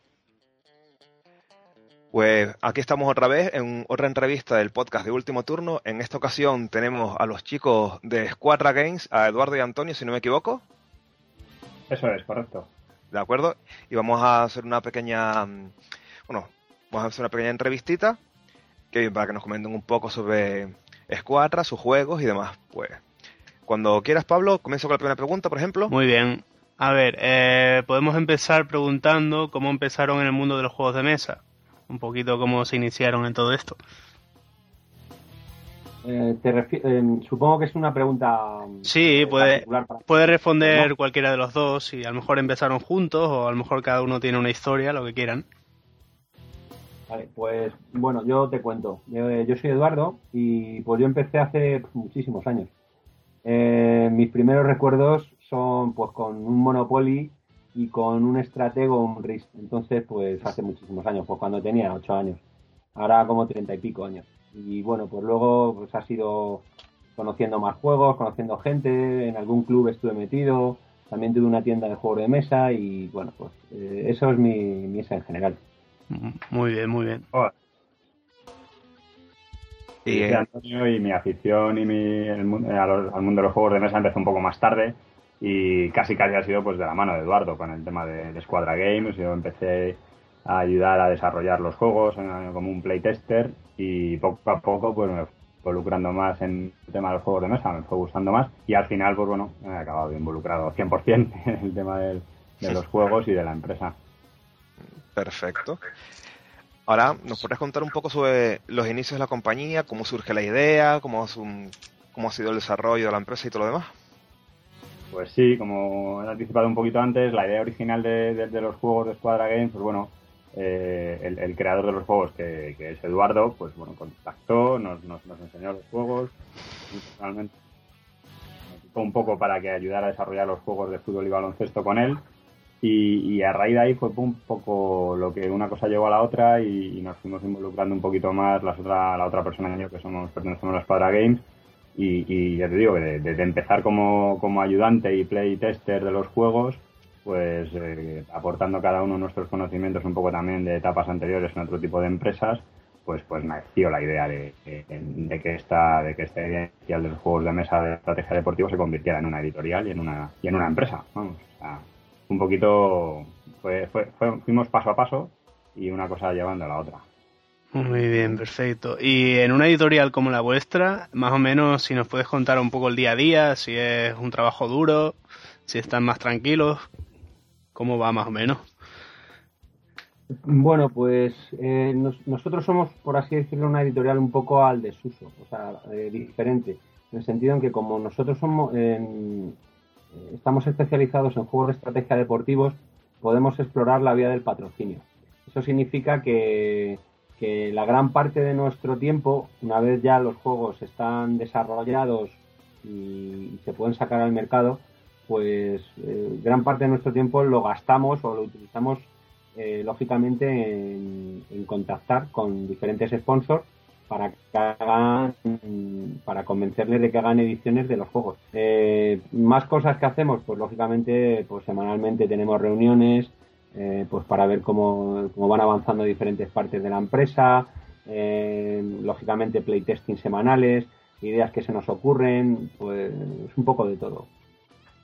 Pues aquí estamos otra vez en otra entrevista del podcast de Último Turno. En esta ocasión tenemos a los chicos de Squadra Games, a Eduardo y Antonio, si no me equivoco. Eso es, correcto. De acuerdo. Y vamos a hacer una pequeña, bueno, vamos a hacer una pequeña entrevistita que para que nos comenten un poco sobre Squadra, sus juegos y demás. Pues cuando quieras, Pablo, comienzo con la primera pregunta, por ejemplo. Muy bien. A ver, eh, podemos empezar preguntando cómo empezaron en el mundo de los juegos de mesa un poquito cómo se iniciaron en todo esto. Eh, eh, supongo que es una pregunta. Sí, eh, puede, puede responder cualquiera de los dos. Y a lo mejor empezaron juntos o a lo mejor cada uno tiene una historia, lo que quieran. Vale, pues bueno, yo te cuento. Yo, soy Eduardo y pues yo empecé hace muchísimos años. mis primeros recuerdos son pues con un Monopoly y con un estratego, un RIS. Entonces, pues hace muchísimos años, pues cuando tenía ocho años. Ahora como treinta y pico años. Y bueno, pues luego pues ha sido conociendo más juegos, conociendo gente, en algún club estuve metido, también tuve una tienda de juegos de mesa y bueno, pues eh, eso es mi, mi esa en general. Muy bien, muy bien. Y, Antonio y mi afición y mi, al mundo de los juegos de mesa empezó un poco más tarde y casi casi ha sido pues de la mano de Eduardo con el tema de, de Squadra Games. Yo empecé a ayudar a desarrollar los juegos como un playtester y poco a poco pues me fui involucrando más en el tema de los juegos de mesa, me fue gustando más y al final pues bueno, me he acabado involucrado 100% <laughs> en el tema de los juegos y de la empresa. Perfecto. Ahora, ¿nos podrías contar un poco sobre los inicios de la compañía, cómo surge la idea, cómo, ha sido el desarrollo de la empresa y todo lo demás? Pues sí, como he anticipado un poquito antes, la idea original de, los juegos de Squadra Games, pues bueno, eh, el, creador de los juegos, que, es Eduardo, pues bueno, contactó, nos, nos, enseñó los juegos, realmente un poco para que ayudara a desarrollar los juegos de fútbol y baloncesto con él. Y, a raíz de ahí fue un poco lo que una cosa llevó a la otra y, nos fuimos involucrando un poquito más la otra, la otra persona y que somos pertenecemos a Squadra Games. Y, ya te digo, desde empezar como, como, ayudante y playtester de los juegos, pues eh, aportando cada uno nuestros conocimientos un poco también de etapas anteriores en otro tipo de empresas, pues pues nació la idea de, de, que esta de que esta idea de los juegos de mesa de estrategia deportiva se convirtiera en una editorial y en una y en una empresa vamos un poquito fue, fue, fuimos paso a paso y una cosa llevando a la otra muy bien, perfecto. Y en una editorial como la vuestra, más o menos, si nos puedes contar un poco el día a día, si es un trabajo duro, si están más tranquilos, ¿cómo va más o menos? Bueno, pues eh, nosotros somos, por así decirlo, una editorial un poco al desuso, o sea, eh, diferente, en el sentido en que como nosotros somos, eh, estamos especializados en juegos de estrategia deportivos, podemos explorar la vía del patrocinio. Eso significa que, que la gran parte de nuestro tiempo, una vez ya los juegos están desarrollados y, se pueden sacar al mercado, pues eh, gran parte de nuestro tiempo lo gastamos o lo utilizamos eh, lógicamente en, contactar con diferentes sponsors para que hagan, para convencerles de que hagan ediciones de los juegos. Eh, más cosas que hacemos, pues lógicamente, pues semanalmente tenemos reuniones, pues para ver cómo, cómo, van avanzando diferentes partes de la empresa, lógicamente playtesting semanales, ideas que se nos ocurren, pues es un poco de todo.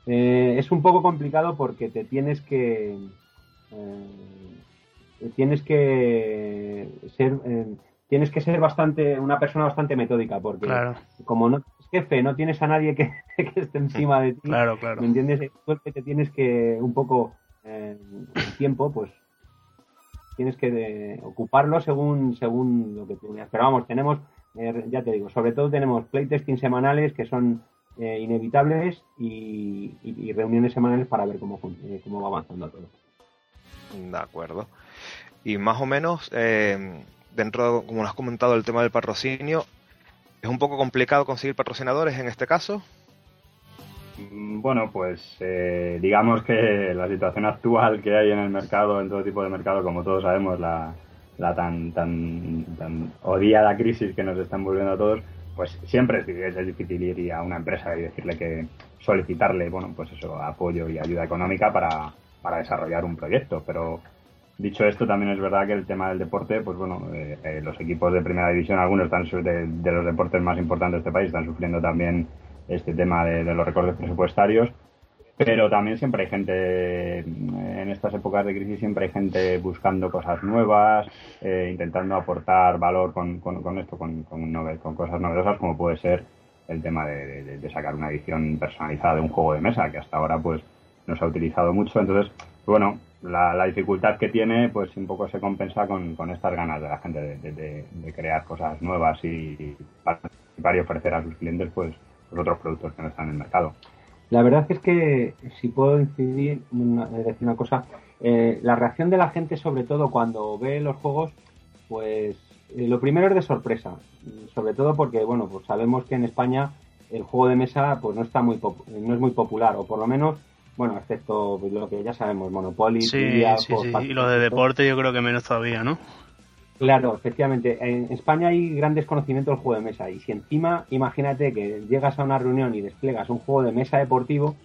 Eh, es un poco complicado porque te tienes que eh, tienes que ser eh, tienes que ser bastante una persona bastante metódica porque como no es jefe no tienes a nadie <laughs> que, esté encima de ti claro claro me entiendes que te tienes que un poco el tiempo pues tienes que ocuparlo según según lo que tienes pero vamos tenemos ya te digo sobre todo tenemos playtesting semanales que son eh, inevitables y, reuniones semanales para ver cómo, eh, cómo va avanzando todo. De acuerdo. Y más o menos, eh, dentro, como has comentado, el tema del patrocinio, ¿es un poco complicado conseguir patrocinadores en este caso? Mm, bueno, pues digamos que la situación actual que hay en el mercado, en todo tipo de mercado, como todos sabemos, la, la tan, tan, tan odiada crisis que nos está envolviendo a todos, pues siempre es, difícil ir a una empresa y decirle que solicitarle, bueno, pues eso, apoyo y ayuda económica para, para desarrollar un proyecto. Pero dicho esto, también es verdad que el tema del deporte, pues bueno, eh, eh, los equipos de primera división, algunos están de, de, los deportes más importantes de este país, están sufriendo también este tema de, de los recortes presupuestarios pero también siempre hay gente, en estas épocas de crisis siempre hay gente buscando cosas nuevas, eh, intentando aportar valor con, con, esto, con, con, cosas novedosas como puede ser el tema de, sacar una edición personalizada de un juego de mesa, que hasta ahora pues no se ha utilizado mucho. Entonces, bueno, la, dificultad que tiene pues un poco se compensa con, estas ganas de la gente de, crear cosas nuevas y, para y ofrecer a sus clientes pues los otros productos que no están en el mercado. La verdad es que, si puedo incidir, decir una cosa, eh, la reacción de la gente, sobre todo cuando ve los juegos, pues eh, lo primero es de sorpresa, sobre todo porque, bueno, pues sabemos que en España el juego de mesa pues no está muy no es muy popular, o por lo menos, bueno, excepto lo que ya sabemos, Monopoly, sí, sí, sí. y lo de deporte yo creo que menos todavía, ¿no? Claro, efectivamente. En España hay gran desconocimiento del juego de mesa y si encima, imagínate que llegas a una reunión y desplegas un juego de mesa deportivo,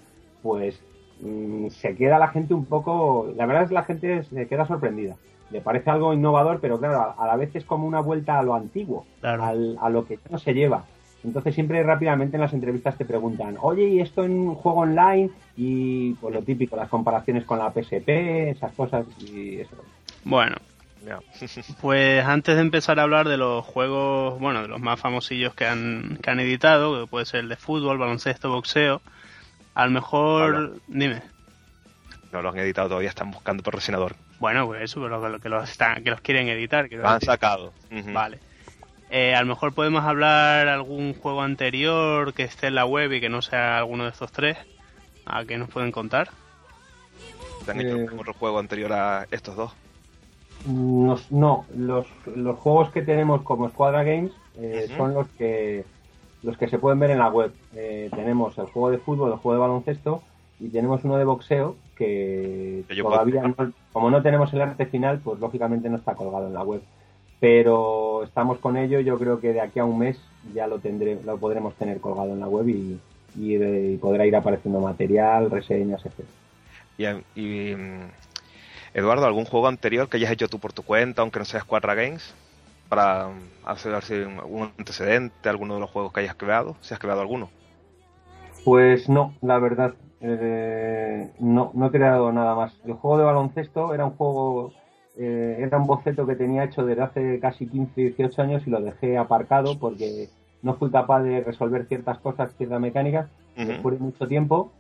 pues mm, se queda la gente un poco, la verdad es que la gente se queda sorprendida. Le parece algo innovador, pero claro, a la vez es como una vuelta a lo antiguo, a lo que no se lleva. Entonces siempre rápidamente en las entrevistas te preguntan, oye, ¿y esto en un juego online? Y pues lo típico, las comparaciones con la PSP, esas cosas y eso. Bueno, pues antes de empezar a hablar de los juegos, bueno, de los más famosillos que han, que han editado, que puede ser el de fútbol, baloncesto, boxeo, a lo mejor... Dime. No lo han editado todavía, están buscando patrocinador. Bueno, pues eso, pero que, los, están, que los quieren editar. Que lo han sacado. Vale. Eh, a lo mejor podemos hablar algún juego anterior que esté en la web y que no sea alguno de estos tres. ¿A qué nos pueden contar? ¿Te han hecho eh, otro juego anterior a estos dos? no, los, los juegos que tenemos como Squadra Games eh, son los que los que se pueden ver en la web. Eh, tenemos el juego de fútbol, el juego de baloncesto y tenemos uno de boxeo que, todavía, como no tenemos el arte final, pues lógicamente no está colgado en la web. Pero estamos con ello. Yo creo que de aquí a un mes ya lo tendré, lo podremos tener colgado en la web y, y, podrá ir apareciendo material, reseñas, etc. y mm, Eduardo, ¿algún juego anterior que hayas hecho tú por tu cuenta, aunque no sea Squadra Games? Para hacer un antecedente, alguno de los juegos que hayas creado, si has creado alguno. Pues no, la verdad. Eh, no, no he creado nada más. El juego de baloncesto era un juego, eh, era un boceto que tenía hecho desde hace casi 15, 18 años y lo dejé aparcado porque no fui capaz de resolver ciertas cosas, ciertas mecánicas. Después de mucho tiempo,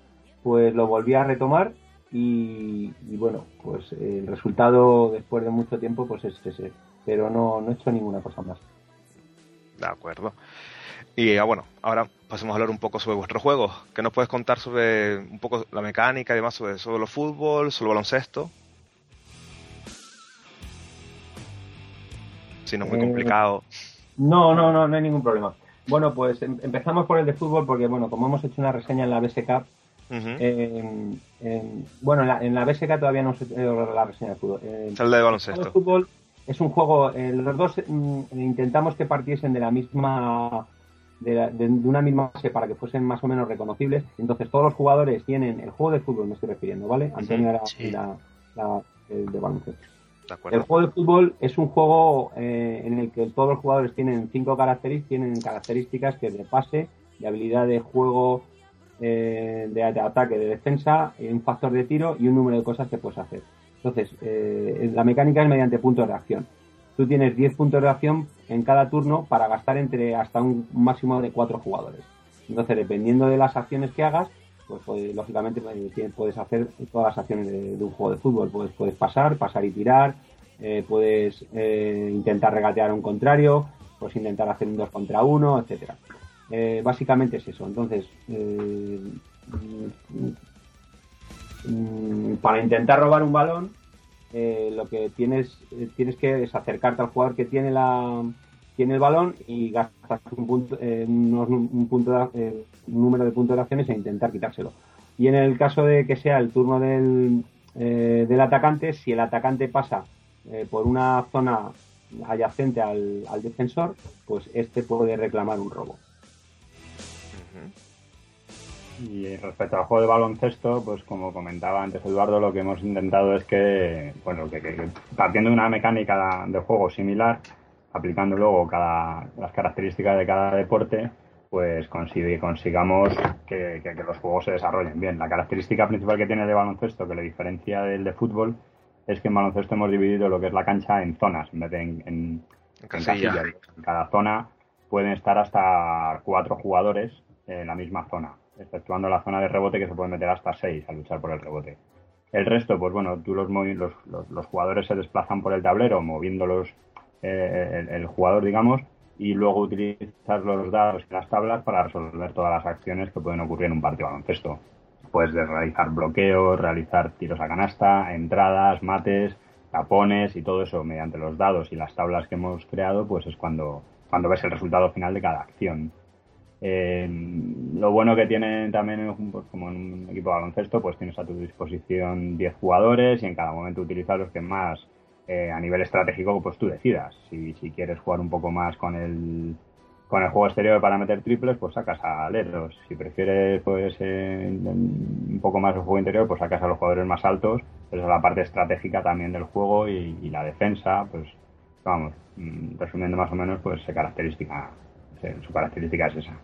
pues lo volví a retomar y, bueno, pues el resultado después de mucho tiempo pues es ese, pero no, no he hecho ninguna cosa más. De acuerdo. Y ah, bueno, ahora pasemos a hablar un poco sobre vuestros juegos. ¿Qué nos puedes contar sobre un poco la mecánica y demás sobre solo fútbol, solo baloncesto? si no es muy complicado. No, no, no, no hay ningún problema. Bueno, pues em, empezamos por el de fútbol porque, bueno, como hemos hecho una reseña en la BSK, bueno, en la, en la, BSK todavía no se hecho la reseña de fútbol. el de baloncesto. El fútbol es un juego, los dos mm, intentamos que partiesen de la misma de, una misma base para que fuesen más o menos reconocibles. Entonces todos los jugadores tienen el juego de fútbol, me estoy refiriendo, ¿vale? Antonio era el de baloncesto. El juego de fútbol es un juego eh, en el que todos los jugadores tienen cinco características, tienen características que de pase, de habilidad de juego, eh, de, ataque, de defensa, un factor de tiro y un número de cosas que puedes hacer. Entonces, eh, la mecánica es mediante puntos de acción. Tú tienes 10 puntos de acción en cada turno para gastar entre hasta un máximo de 4 jugadores. Entonces, dependiendo de las acciones que hagas, pues, pues lógicamente pues, puedes hacer todas las acciones de, un juego de fútbol. Puedes, puedes pasar, pasar y tirar, eh, puedes eh, intentar regatear a un contrario, puedes intentar hacer un 2 contra 1, etcétera. Eh, básicamente es eso. Entonces, mm, para intentar robar un balón, lo que tienes, tienes que es acercarte al jugador que tiene la tiene el balón y gastas un, punto, un, punto un número de puntos de acciones e intentar quitárselo. Y en el caso de que sea el turno del, del atacante, si el atacante pasa eh, por una zona adyacente al, defensor, pues este puede reclamar un robo. Y respecto al juego de baloncesto, pues como comentaba antes Eduardo, lo que hemos intentado es que, bueno, que, partiendo de una mecánica de juego similar, aplicando luego cada, las características de cada deporte, pues consigamos que, que, los juegos se desarrollen bien. La característica principal que tiene el de baloncesto, que le diferencia del de fútbol, es que en baloncesto hemos dividido lo que es la cancha en zonas, en vez de en, casillas. En cada zona pueden estar hasta cuatro jugadores en la misma zona, exceptuando la zona de rebote que se pueden meter hasta seis al luchar por el rebote. El resto, pues bueno, tú los, los, los, jugadores se desplazan por el tablero moviéndolos eh, el, jugador, digamos, y luego utilizas los dados y las tablas para resolver todas las acciones que pueden ocurrir en un partido baloncesto de realizar bloqueos, realizar tiros a canasta, entradas, mates, tapones y todo eso mediante los dados y las tablas que hemos creado, pues es cuando, cuando ves el resultado final de cada acción. Eh, lo bueno que tienen también, pues, como en un equipo de baloncesto, pues tienes a tu disposición 10 jugadores y en cada momento utilizas los que más eh, a nivel estratégico pues tú decidas. Si, si quieres jugar un poco más con el con el juego exterior para meter triples, pues sacas a aleros. Si prefieres pues un poco más el juego interior, pues sacas a los jugadores más altos. Pero es la parte estratégica también del juego y, la defensa, pues vamos, mm, resumiendo más o menos, pues su característica, su característica es esa.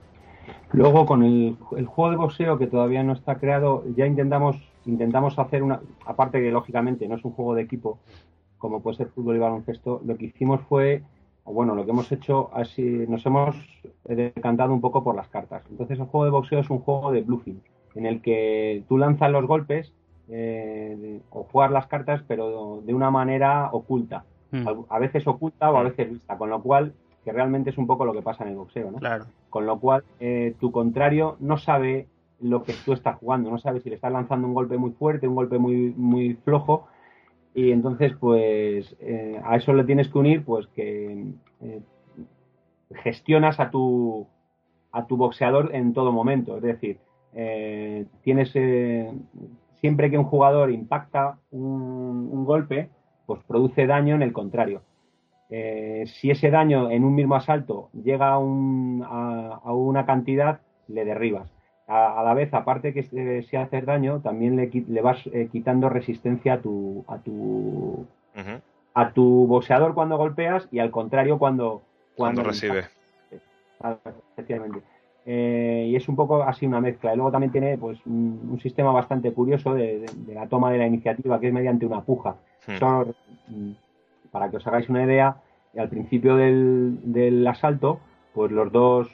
Luego con el, el, juego de boxeo que todavía no está creado, ya intentamos intentamos hacer una, aparte que lógicamente no es un juego de equipo como puede ser fútbol y baloncesto, lo que hicimos fue bueno, lo que hemos hecho, así nos hemos decantado un poco por las cartas. Entonces el juego de boxeo es un juego de bluffing, en el que tú lanzas los golpes eh, o juegas las cartas, pero de una manera oculta. Hmm. A veces oculta o a veces vista, con lo cual, que realmente es un poco lo que pasa en el boxeo, ¿no? Claro. Con lo cual, eh, tu contrario no sabe lo que tú estás jugando, no sabe si le estás lanzando un golpe muy fuerte, un golpe muy, muy flojo, y entonces, pues eh, a eso le tienes que unir, pues que eh, gestionas a tu, a tu boxeador en todo momento. Es decir, eh, tienes siempre que un jugador impacta un, golpe, pues produce daño en el contrario. si ese daño en un mismo asalto llega a, un, a una cantidad, le derribas a, la vez, aparte que se, se hace daño, también le, le vas eh, quitando resistencia a tu a tu a tu boxeador cuando golpeas y al contrario cuando cuando, recibe. Ah, efectivamente. Eh, y es un poco así una mezcla. Y luego también tiene pues un, sistema bastante curioso de, la toma de la iniciativa, que es mediante una puja. Hmm. Mm, para que os hagáis una idea, al principio del, del asalto, pues los dos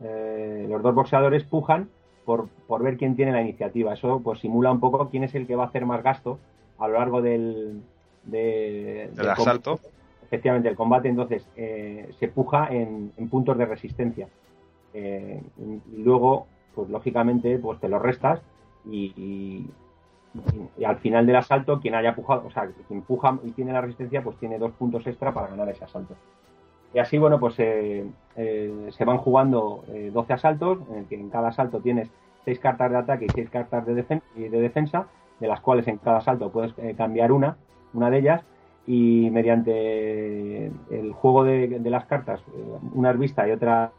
eh, los dos boxeadores pujan por, por ver quién tiene la iniciativa. Eso pues simula un poco quién es el que va a hacer más gasto a lo largo del, del asalto. Efectivamente, el combate entonces eh, se puja en, puntos de resistencia. Eh, y luego, pues lógicamente, pues te lo restas y, y, al final del asalto, quien haya pujado, o sea, quien puja y tiene la resistencia, pues tiene dos puntos extra para ganar ese asalto. Y así, bueno, pues eh, eh, se van jugando 12 asaltos, en el que en cada asalto tienes 6 cartas de ataque y 6 cartas de, de defensa, de las cuales en cada asalto puedes cambiar una, una de ellas, y mediante el juego de, las cartas, unas vistas y otras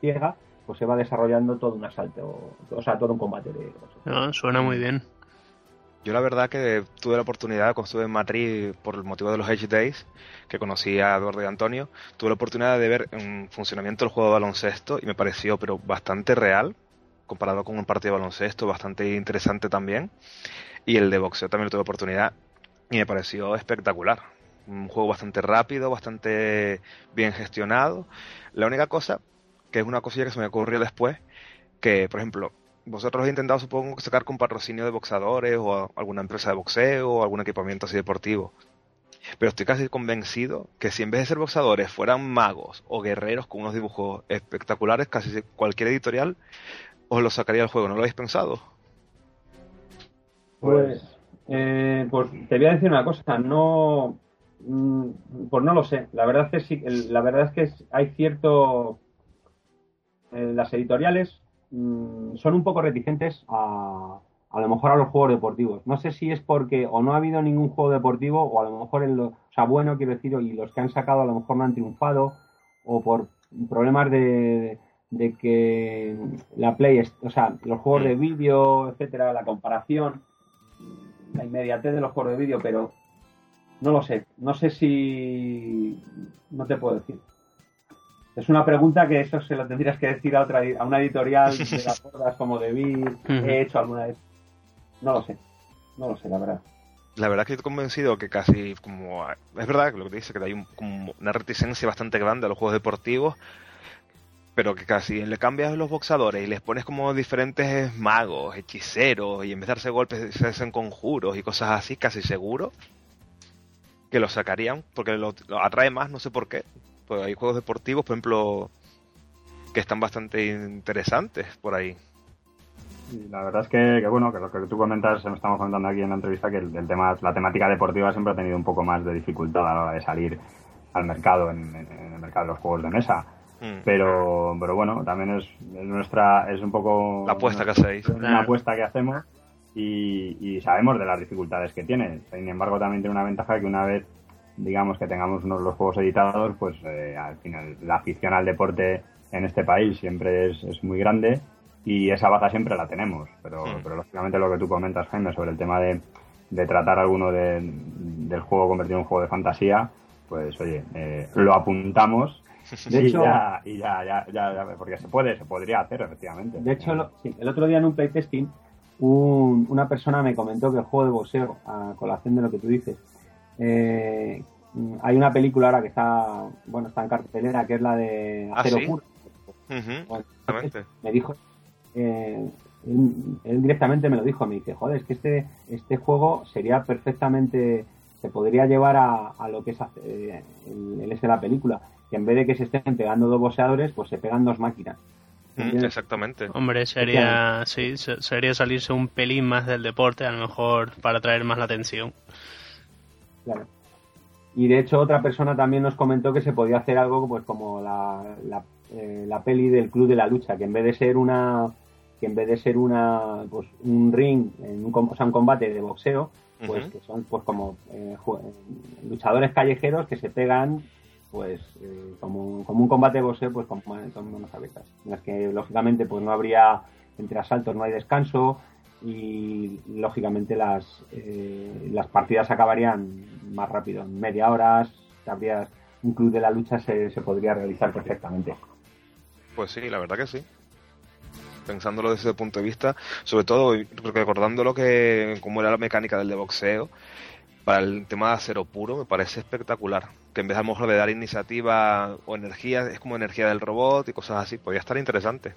ciegas, pues se va desarrollando todo un asalto, o sea, todo un combate. De, no, suena muy bien. Yo la verdad que tuve la oportunidad, cuando estuve en Madrid por el motivo de los Edge Days, que conocí a Eduardo y Antonio, tuve la oportunidad de ver en funcionamiento el juego de baloncesto y me pareció pero bastante real, comparado con un partido de baloncesto, bastante interesante también. Y el de boxeo también tuve la oportunidad y me pareció espectacular. Un juego bastante rápido, bastante bien gestionado. La única cosa, que es una cosilla que se me ocurrió después, que por ejemplo, vosotros habéis intentado supongo sacar con patrocinio de boxadores o alguna empresa de boxeo o algún equipamiento así deportivo. Pero estoy casi convencido que si en vez de ser boxadores fueran magos o guerreros con unos dibujos espectaculares, casi cualquier editorial os lo sacaría del juego. ¿No lo habéis pensado? Pues, eh, pues te voy a decir una cosa. No, mm, pues no lo sé. La verdad es que la verdad es que hay cierto eh, las editoriales Mm, son un poco reticentes a, a lo mejor a los juegos deportivos. No sé si es porque o no ha habido ningún juego deportivo o a lo mejor, en lo, o sea, bueno, quiero decir, y los que han sacado a lo mejor no han triunfado o por problemas de, de que la Play, o sea, los juegos de vídeo, etcétera, la comparación, la inmediatez de los juegos de vídeo, pero no lo sé. No sé si. No te puedo decir. Es una pregunta que eso se lo tendrías que decir a otra a una editorial de <laughs> las gordas como de he hecho alguna vez. No lo sé. No lo sé, la verdad. La verdad es que estoy convencido que casi como es verdad lo que te dice que hay una reticencia bastante grande a los juegos deportivos, pero que casi le cambias los boxadores y les pones como diferentes magos, hechiceros y en vez de darse golpes se hacen conjuros y cosas así, casi seguro que lo sacarían porque lo atrae más, no sé por qué. Pues hay juegos deportivos, por ejemplo, que están bastante interesantes por ahí. la verdad es que, bueno, que lo que tú comentas, estamos comentando aquí en la entrevista, que el, tema, la temática deportiva siempre ha tenido un poco más de dificultad a la hora de salir al mercado, en, el mercado de los juegos de mesa. Mm. Pero, pero bueno, también es, nuestra, es un poco... La apuesta que hacéis. Una apuesta que hacemos y, y, sabemos de las dificultades que tiene. Sin embargo, también tiene una ventaja que una vez digamos que tengamos unos los juegos editados, pues eh, al final la afición al deporte en este país siempre es, muy grande y esa baza siempre la tenemos. Pero, hmm. pero lógicamente lo que tú comentas, Jaime, sobre el tema de, de tratar alguno del juego convertido en un juego de fantasía, pues oye, eh, lo apuntamos. <laughs> De hecho, y ya, ya, ya, porque se puede, se podría hacer, efectivamente. De hecho, el otro día en un playtesting, un, una persona me comentó que el juego de boxeo, a colación de lo que tú dices, eh, hay una película ahora que está, bueno, está en cartelera, que es la de ¿Ah, Acero Puro. me dijo, eh, él, directamente me lo dijo, me dice, joder, es que este, este juego sería perfectamente, se podría llevar a, lo que es eh, el, de la película, que en vez de que se estén pegando dos boxeadores, pues se pegan dos máquinas. exactamente. Hombre, sería, sí, sería salirse un pelín más del deporte, a lo mejor para atraer más la atención. Y de hecho otra persona también nos comentó que se podía hacer algo pues como la, la, eh, peli del Club de la Lucha, que en vez de ser una que en vez de ser una pues un ring, en un, o sea, un combate de boxeo, pues que son pues como eh, luchadores callejeros que se pegan pues eh, como, como, un combate de boxeo pues con, con manos abiertas en las que lógicamente pues no habría entre asaltos no hay descanso y lógicamente las, eh, las partidas acabarían más rápido, en media hora, habría un club de la lucha se, se podría realizar perfectamente. Pues sí, la verdad que sí pensándolo desde ese punto de vista, sobre todo recordando lo que como era la mecánica del de boxeo, para el tema de acero puro me parece espectacular. Que en vez a lo mejor de dar iniciativa o energía, es como energía del robot y cosas así, podría estar interesante.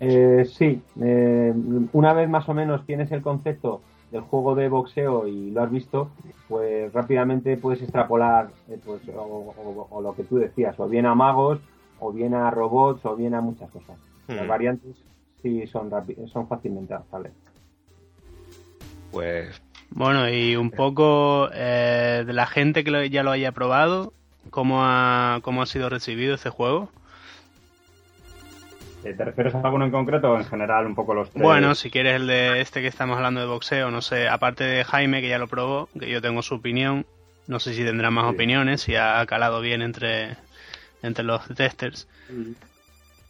Eh, sí, eh, una vez más o menos tienes el concepto del juego de boxeo y lo has visto, pues rápidamente puedes extrapolar eh, pues, o, lo que tú decías, o bien a magos, o bien a robots, o bien a muchas cosas. Las hmm. variantes sí son, son fácilmente adaptables. Pues. Bueno, y un poco de la gente que ya lo haya probado, ¿Cómo ha, cómo ha sido recibido este juego? Eh, ¿Te refieres a alguno en concreto o en general un poco los tres? Bueno, si quieres el de este que estamos hablando de boxeo, no sé, aparte de Jaime, que ya lo probó, que yo tengo su opinión, no sé si tendrá más opiniones, si ha calado bien entre, entre los testers.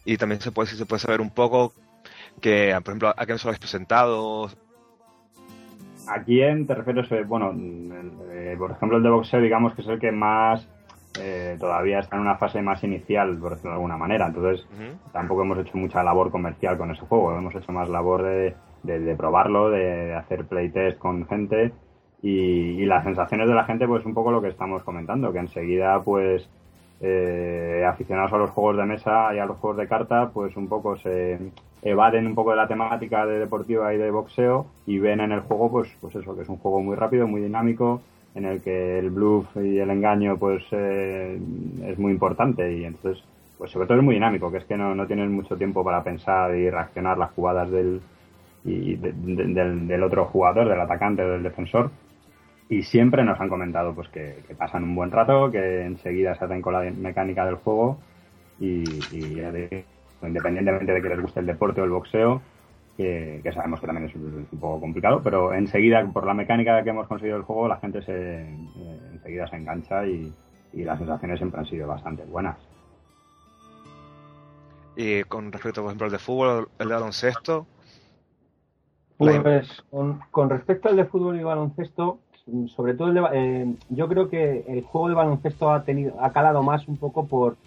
Y también se puede, se puede saber un poco que, por ejemplo, a qué nos lo habéis presentado. ¿A quién te refieres? Eh, bueno, eh, por ejemplo, el de boxeo, digamos que es el que más eh, todavía está en una fase más inicial, por decirlo de alguna manera. Entonces, tampoco hemos hecho mucha labor comercial con ese juego. Hemos hecho más labor de, de, probarlo, de, hacer playtest con gente y, las sensaciones de la gente, pues un poco lo que estamos comentando, que enseguida, pues, eh, aficionados a los juegos de mesa y a los juegos de carta, pues un poco se evaden un poco de la temática de deportiva y de boxeo y ven en el juego, pues, pues eso, que es un juego muy rápido, muy dinámico, en el que el bluff y el engaño pues eh, es muy importante y entonces pues sobre todo es muy dinámico que es que no, no tienes mucho tiempo para pensar y reaccionar las jugadas del, y del, otro jugador del atacante o del defensor. Y siempre nos han comentado pues que, pasan un buen rato que enseguida se hacen con la mecánica del juego y, y independientemente de que les guste el deporte o el boxeo que, sabemos que también es un, poco complicado, pero enseguida, por la mecánica que hemos conseguido el juego, la gente se eh, enseguida se engancha y, las sensaciones siempre han sido bastante buenas. Y con respecto, por ejemplo, al de fútbol, el de baloncesto. Pues con, respecto al de fútbol y baloncesto, sobre todo eh, yo creo que el juego de baloncesto ha tenido ha calado más un poco por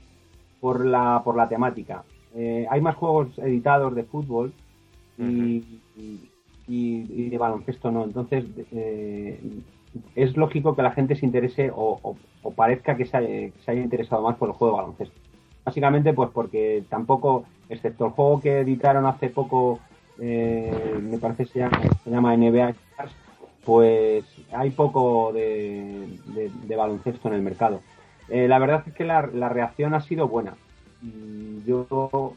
por la por la temática. Eh, hay más juegos editados de fútbol y, de baloncesto no. Entonces, eh, es lógico que la gente se interese o, parezca que se, haya, interesado más por el juego de baloncesto. Básicamente, pues porque tampoco, excepto el juego que editaron hace poco, eh, me parece se llama, se llama NBA, pues hay poco de, baloncesto en el mercado. Eh, la verdad es que la, la reacción ha sido buena. Yo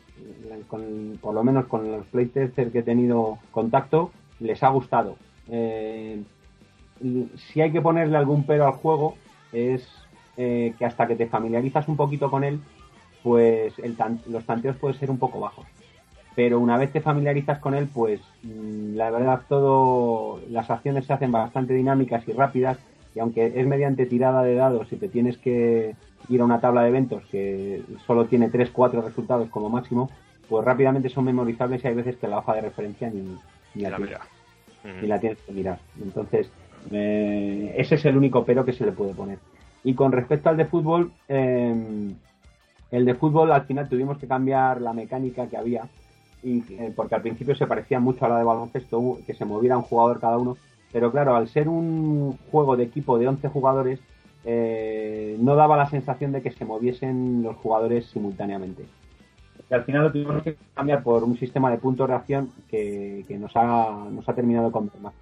por lo menos con los playtesters que he tenido contacto, les ha gustado. Eh, si hay que ponerle algún pero al juego, es eh, que hasta que te familiarizas un poquito con él, pues los tanteos pueden ser un poco bajos. Pero una vez te familiarizas con él, pues mm, la verdad todo las acciones se hacen bastante dinámicas y rápidas y aunque es mediante tirada de dados y te tienes que ir a una tabla de eventos que solo tiene 3-4 resultados como máximo, pues rápidamente son memorizables y hay veces que la hoja de referencia ni, la, tienes que mirar. Entonces, eh, ese es el único pero que se le puede poner. Y con respecto al de fútbol, em, el de fútbol al final tuvimos que cambiar la mecánica que había, y, eh, porque al principio se parecía mucho a la de baloncesto, que se moviera un jugador cada uno, pero claro, al ser un juego de equipo de 11 jugadores, eh, no daba la sensación de que se moviesen los jugadores simultáneamente y al final lo tuvimos que cambiar por un sistema de puntos de acción que, nos, ha, nos ha terminado con más.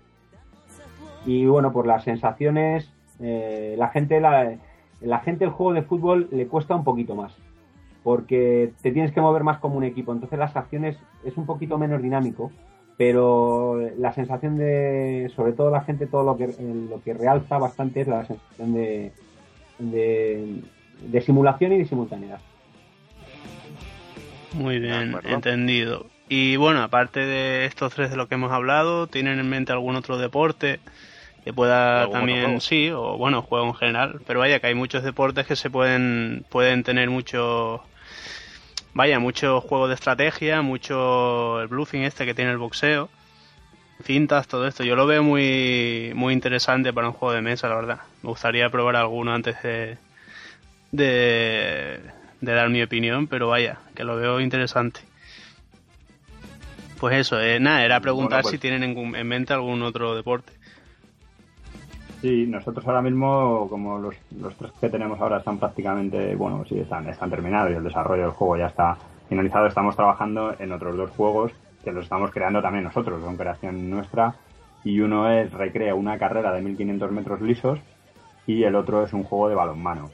Y bueno, por las sensaciones, eh, la gente la, la gente el juego de fútbol le cuesta un poquito más porque te tienes que mover más como un equipo, entonces las acciones es un poquito menos dinámico, pero la sensación de, sobre todo la gente, todo lo que lo que realza bastante es la sensación de, de, de simulación y de simultaneidad. Muy bien, entendido. Y bueno, aparte de estos tres de lo que hemos hablado, ¿tienen en mente algún otro deporte que pueda también, sí, o bueno, juego en general? Pero vaya, que hay muchos deportes que se pueden, pueden tener mucho, vaya, mucho juego de estrategia, mucho el bluffing este que tiene el boxeo, cintas, todo esto. Yo lo veo muy, muy interesante para un juego de mesa, la verdad. Me gustaría probar alguno antes de, de de dar mi opinión, pero vaya, que lo veo interesante. Pues eso, eh, nada, era preguntar pues si tienen en, mente algún otro deporte. Sí, nosotros ahora mismo, como los, los tres que tenemos ahora están prácticamente, bueno, sí, están, están terminados y el desarrollo del juego ya está finalizado, estamos trabajando en otros dos juegos que los estamos creando también nosotros, son creación nuestra, y uno es Recrea una carrera de 1500 metros lisos y el otro es un juego de balonmano.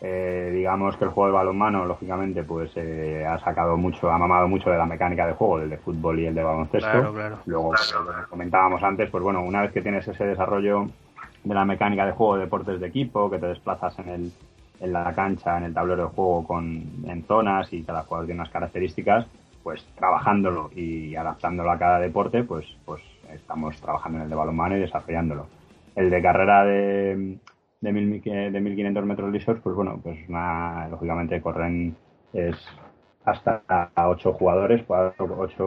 Eh, digamos que el juego de balonmano, lógicamente, pues eh, ha sacado mucho, ha mamado mucho de la mecánica de juego, del de fútbol y el de baloncesto. Luego, como comentábamos antes, pues bueno, una vez que tienes ese desarrollo de la mecánica de juego de deportes de equipo, que te desplazas en el, en la cancha, en el tablero de juego, con, en zonas y cada jugador tiene unas características, pues trabajándolo y adaptándolo a cada deporte, pues, pues estamos trabajando en el de balonmano y desarrollándolo. El de carrera de, de, mil, de 1500 metros lisos, pues bueno, pues una, lógicamente corren es hasta a ocho jugadores, ocho,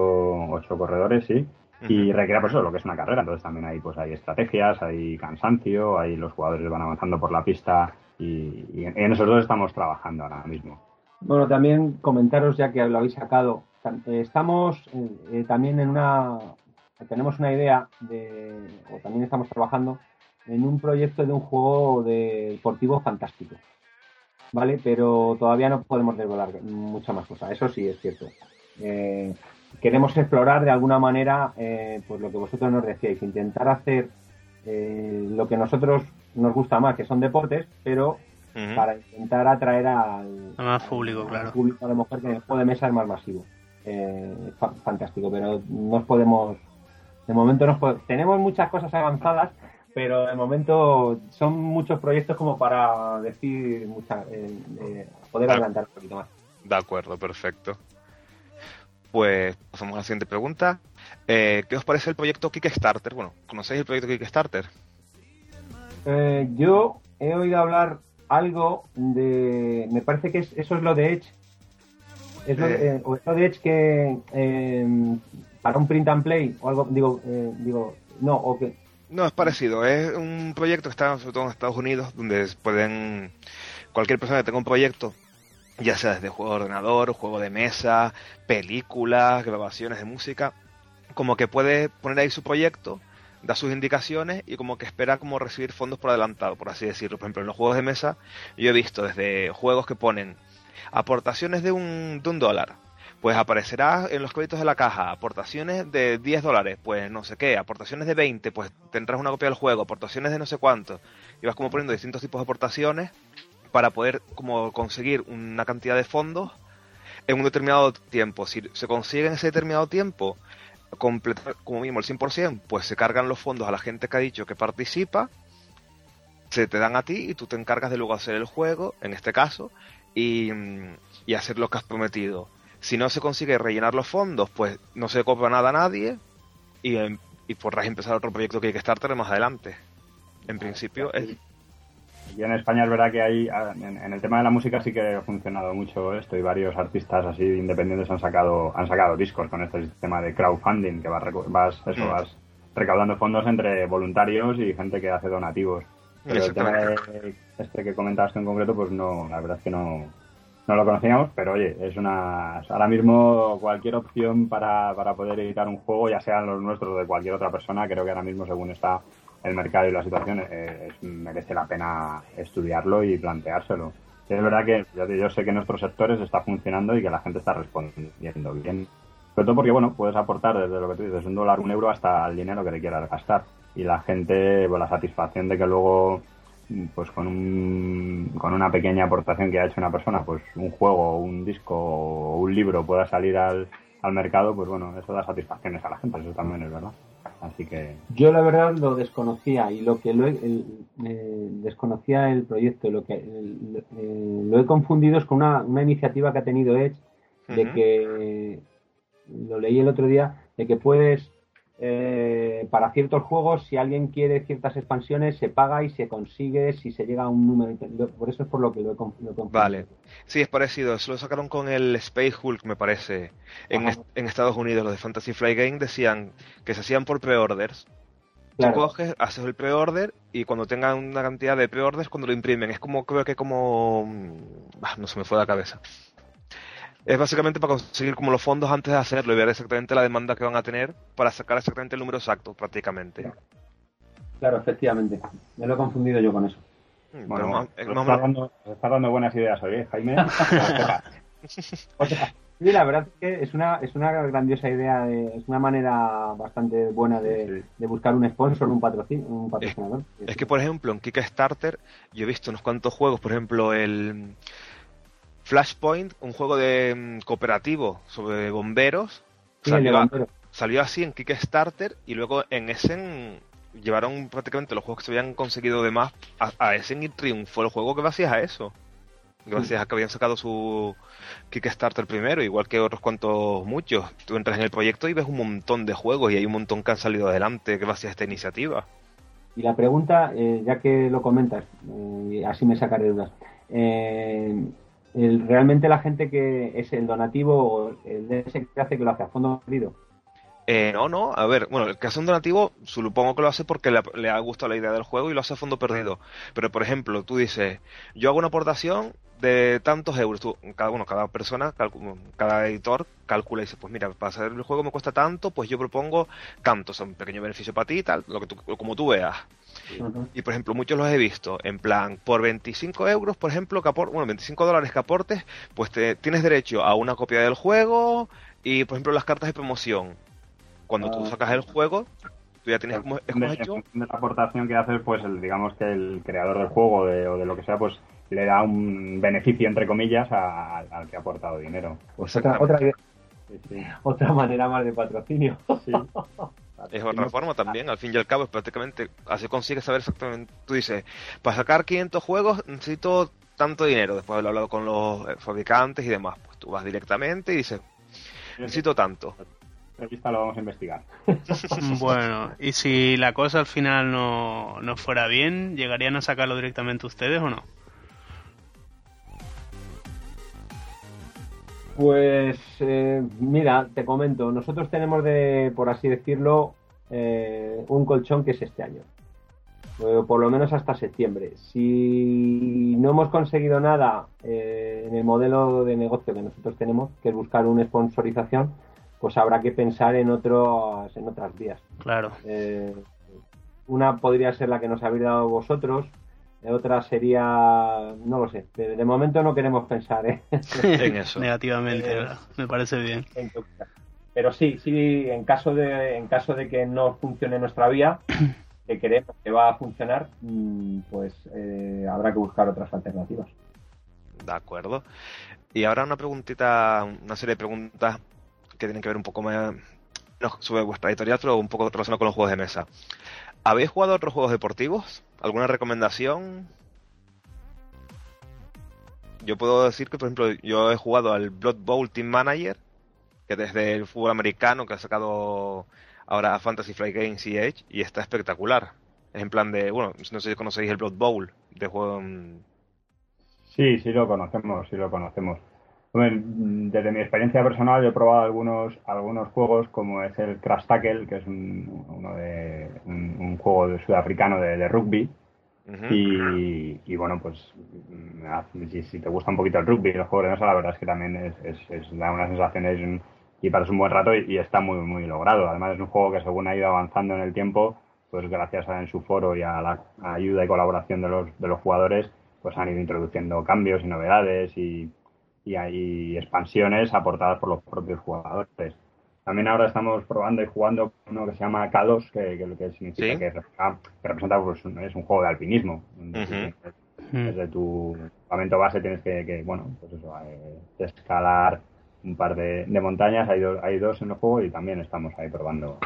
ocho corredores, sí, y requiere pues eso, lo que es una carrera, entonces también hay pues hay estrategias, hay cansancio, ahí los jugadores van avanzando por la pista y, en esos dos estamos trabajando ahora mismo. Bueno, también comentaros ya que lo habéis sacado, eh, estamos eh, eh, también en una, tenemos una idea de, o también estamos trabajando en un proyecto de un juego deportivo fantástico. ¿Vale? Pero todavía no podemos desvelar mucha más cosa. Eso sí es cierto. Queremos explorar de alguna manera pues lo que vosotros nos decíais, intentar hacer lo que nosotros nos gusta más, que son deportes, pero para intentar atraer al, más público, claro. público, a lo mejor que el juego de mesa es más masivo. Eh, fantástico, pero no podemos, de momento nos tenemos muchas cosas avanzadas, pero de momento son muchos proyectos como para decir mucha, eh, poder adelantar un poquito más. De acuerdo, perfecto. Pues pasamos a la siguiente pregunta. Eh, ¿Qué os parece el proyecto Kickstarter? Bueno, ¿conocéis el proyecto Kickstarter? Eh, yo he oído hablar algo de. Me parece que eso es lo de Edge. Es lo, de, eh. Eh, de Edge que. Em, para un print and play o algo. Digo, digo no, o que. No, es parecido. Es un proyecto que está sobre todo en Estados Unidos, donde pueden. Cualquier persona que tenga un proyecto, ya sea desde juego de ordenador, juego de mesa, películas, grabaciones de música, como que puede poner ahí su proyecto da sus indicaciones y como que espera como recibir fondos por adelantado, por así decirlo. Por ejemplo, en los juegos de mesa yo he visto desde juegos que ponen aportaciones de un, de un dólar, pues aparecerá en los créditos de la caja aportaciones de 10 dólares, pues no sé qué, aportaciones de 20, pues tendrás una copia del juego, aportaciones de no sé cuánto, y vas como poniendo distintos tipos de aportaciones para poder como conseguir una cantidad de fondos en un determinado tiempo. Si se consigue en ese determinado tiempo, completar como mínimo el 100%, pues se cargan los fondos a la gente que ha dicho que participa, se te dan a ti y tú te encargas de luego hacer el juego, en este caso, y, y hacer lo que has prometido. Si no se consigue rellenar los fondos, pues no se cobra nada a nadie y, y podrás empezar otro proyecto que hay que estar más adelante. En principio es, y en España es verdad que hay, ah, en, el tema de la música sí que ha funcionado mucho esto y varios artistas así independientes han sacado han sacado discos con este sistema de crowdfunding que vas, vas, eso, mm. vas recaudando fondos entre voluntarios y gente que hace donativos. Pero el tema de este que comentabas en concreto, pues no, la verdad es que no, no lo conocíamos, pero oye, es una ahora mismo cualquier opción para, para poder editar un juego, ya sean los nuestros o de cualquier otra persona, creo que ahora mismo según está el mercado y la situación eh, merece la pena estudiarlo y planteárselo. Es verdad que yo sé que en nuestros sectores está funcionando y que la gente está respondiendo bien. Sobre todo porque, bueno, puedes aportar desde lo que tú dices, un dólar, un euro, hasta el dinero que le quieras gastar. Y la gente, pues la satisfacción de que luego, pues con, un, con una pequeña aportación que ha hecho una persona, pues un juego, un disco o un libro pueda salir al, al mercado, pues bueno, eso da satisfacciones a la gente, eso también es verdad. Así que yo la verdad lo desconocía y lo que lo he, desconocía el proyecto, lo que eh, lo he confundido es con una, una iniciativa que ha tenido Edge de que lo leí el otro día de que puedes eh, para ciertos juegos, si alguien quiere ciertas expansiones, se paga y se consigue si se llega a un número. Por eso es por lo que lo he, confundido. Vale. Sí, es parecido. Eso lo sacaron con el Space Hulk, me parece. En, Estados Unidos, los de Fantasy Flight Game decían que se hacían por pre-orders. Tú coges, haces el pre-order y cuando tengan una cantidad de pre-orders, cuando lo imprimen. Es como, creo que como. Mm, no se me fue de la cabeza es básicamente para conseguir como los fondos antes de hacerlo y ver exactamente la demanda que van a tener para sacar exactamente el número exacto, prácticamente. Claro, efectivamente. Me lo he confundido yo con eso. Mm, bueno, está, dando, buenas ideas hoy, ¿eh, Jaime. <laughs> <laughs> o sea, sí, la verdad es que es una, es una grandiosa idea, es una manera bastante buena de, buscar un sponsor, un, patrocin, un patrocinador. Es, que, por ejemplo, en Kickstarter yo he visto unos cuantos juegos, por ejemplo, el Flashpoint, un juego de mm, cooperativo sobre bomberos, salió, así en Kickstarter y luego en Essen llevaron prácticamente los juegos que se habían conseguido de más a, Essen y triunfó el juego que hacías a eso. gracias a que habían sacado su Kickstarter primero, igual que otros cuantos muchos. Tú entras en el proyecto y ves un montón de juegos y hay un montón que han salido adelante gracias a esta iniciativa. Y la pregunta, eh, ya que lo comentas, eh, así me sacaré dudas. Eh, ¿Realmente la gente que es el donativo o el de ese que hace que lo hace a fondo perdido? Eh, no, no, a ver, bueno, el que hace un donativo, supongo que lo hace porque le, ha gustado la idea del juego y lo hace a fondo perdido. Pero, por ejemplo, tú dices, yo hago una aportación de tantos euros. Tú, cada uno, cada persona, cada editor calcula y dice, pues mira, para hacer el juego me cuesta tanto, pues yo propongo tanto, o un pequeño beneficio para ti tal, lo que tú, como tú veas. Y por ejemplo, muchos los he visto en plan, por 25 euros, por ejemplo, que bueno, 25 dólares que aportes, pues te, tienes derecho a una copia del juego y por ejemplo las cartas de promoción cuando tú ah. sacas el juego, tú ya tienes como, hecho. De la aportación que haces, pues el, digamos que el creador del juego o de lo que sea, pues le da un beneficio, entre comillas, al que ha aportado dinero. Pues otra, otra, otra manera más de patrocinio. <laughs> Es otra forma también, al fin y al cabo, es prácticamente, así consigues saber exactamente, tú dices, para sacar 500 juegos necesito tanto dinero, después de haber hablado con los fabricantes y demás, pues tú vas directamente y dices, necesito tanto está lo vamos a investigar. <laughs> bueno, y si la cosa al final no, no fuera bien, ¿llegarían a sacarlo directamente ustedes o no? Pues eh, mira, te comento, nosotros tenemos de, por así decirlo, eh, un colchón que es este año, eh, por lo menos hasta septiembre. Si no hemos conseguido nada en el modelo de negocio que nosotros tenemos, que es buscar una sponsorización, pues habrá que pensar en otros en otras vías. Claro. Eh, una podría ser la que nos habéis dado vosotros, otra sería, no lo sé, de, momento no queremos pensar ¿eh? <laughs> en eso. Negativamente, eh, me parece bien. Pero sí, sí, en caso de, en caso de que no funcione nuestra vía, <clears throat> que queremos que va a funcionar, mm, pues habrá que buscar otras alternativas. De acuerdo. Y ahora una preguntita, una serie de preguntas que tienen que ver un poco más no, sobre vuestra editorial, pero un poco relacionado con los juegos de mesa. ¿Habéis jugado otros juegos deportivos? ¿Alguna recomendación? Yo puedo decir que, por ejemplo, yo he jugado al Blood Bowl Team Manager, que desde el fútbol americano, que ha sacado ahora Fantasy Flight Games y Edge, y está espectacular. Es en plan de, bueno, no sé si conocéis el Blood Bowl, de juego... Sí, sí lo conocemos, sí lo conocemos. Bueno, desde mi experiencia personal yo he probado algunos algunos juegos como es el Crash Tackle, que es un, uno de, un, juego de sudafricano de, rugby. y, bueno, pues si, te gusta un poquito el rugby y los juegos de mesa, la verdad es que también es, es, da unas sensaciones y pasas un buen rato y, está muy muy logrado. Además es un juego que según ha ido avanzando en el tiempo, pues gracias a en su foro y a la ayuda y colaboración de los, de los jugadores, pues han ido introduciendo cambios y novedades y y hay expansiones aportadas por los propios jugadores. También ahora estamos probando y jugando uno que se llama K2, que, lo que significa que, representa pues, es un juego de alpinismo. Desde tu momento base tienes que, bueno, pues eso, eh, escalar un par de, montañas, hay, hay dos en el juego y también estamos ahí probando,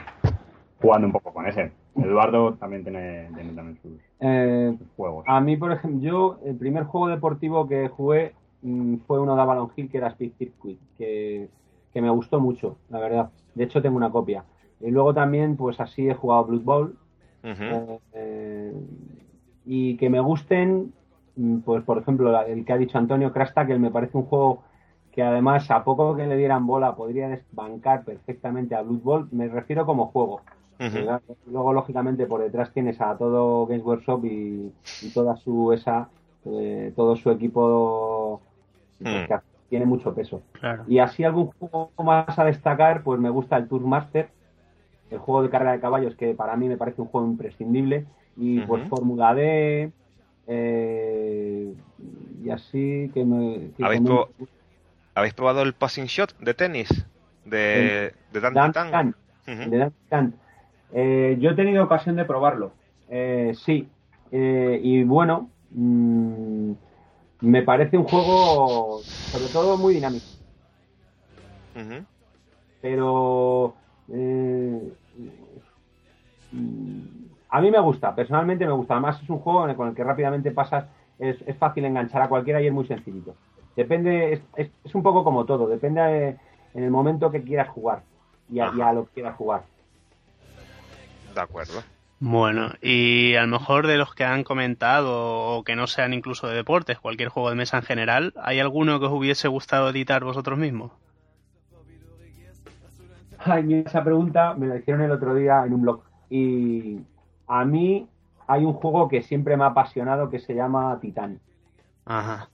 jugando un poco con ese. Eduardo también tiene, también eh, sus, juegos. A mí, por ejemplo, yo el primer juego deportivo que jugué Mm, fue uno de Avalon Hill que era Speed Circuit, que, me gustó mucho, la verdad. De hecho, tengo una copia. Y luego también, pues así he jugado Blood Bowl. Eh, eh, y que me gusten, mm, pues por ejemplo, el que ha dicho Antonio que me parece un juego que además a poco que le dieran bola podría desbancar perfectamente a Blood Bowl, me refiero como juego. Luego, lógicamente, por detrás tienes a todo Games Workshop y, toda su esa, eh, todo su equipo Hmm. tiene mucho peso. Y así algún juego más a destacar, pues me gusta el Tourmaster, el juego de carrera de caballos, que para mí me parece un juego imprescindible, y pues Fórmula D, eh, y así que me... ¿Habéis, probado el Passing Shot de tenis? De, de Dan, eh, yo he tenido ocasión de probarlo, eh, sí, y bueno... Mmm, me parece un juego, sobre todo, muy dinámico. Pero eh, a mí me gusta, personalmente me gusta. Además es un juego con el que rápidamente pasas es, es fácil enganchar a cualquiera y es muy sencillito. Depende, es, es, un poco como todo, depende en el momento que quieras jugar y a, y a lo que quieras jugar. De acuerdo. Bueno, y a lo mejor de los que han comentado o que no sean incluso de deportes, cualquier juego de mesa en general, ¿hay alguno que os hubiese gustado editar vosotros mismos? Ay, esa pregunta me la hicieron el otro día en un blog. Y a mí hay un juego que siempre me ha apasionado que se llama Titan. Ajá.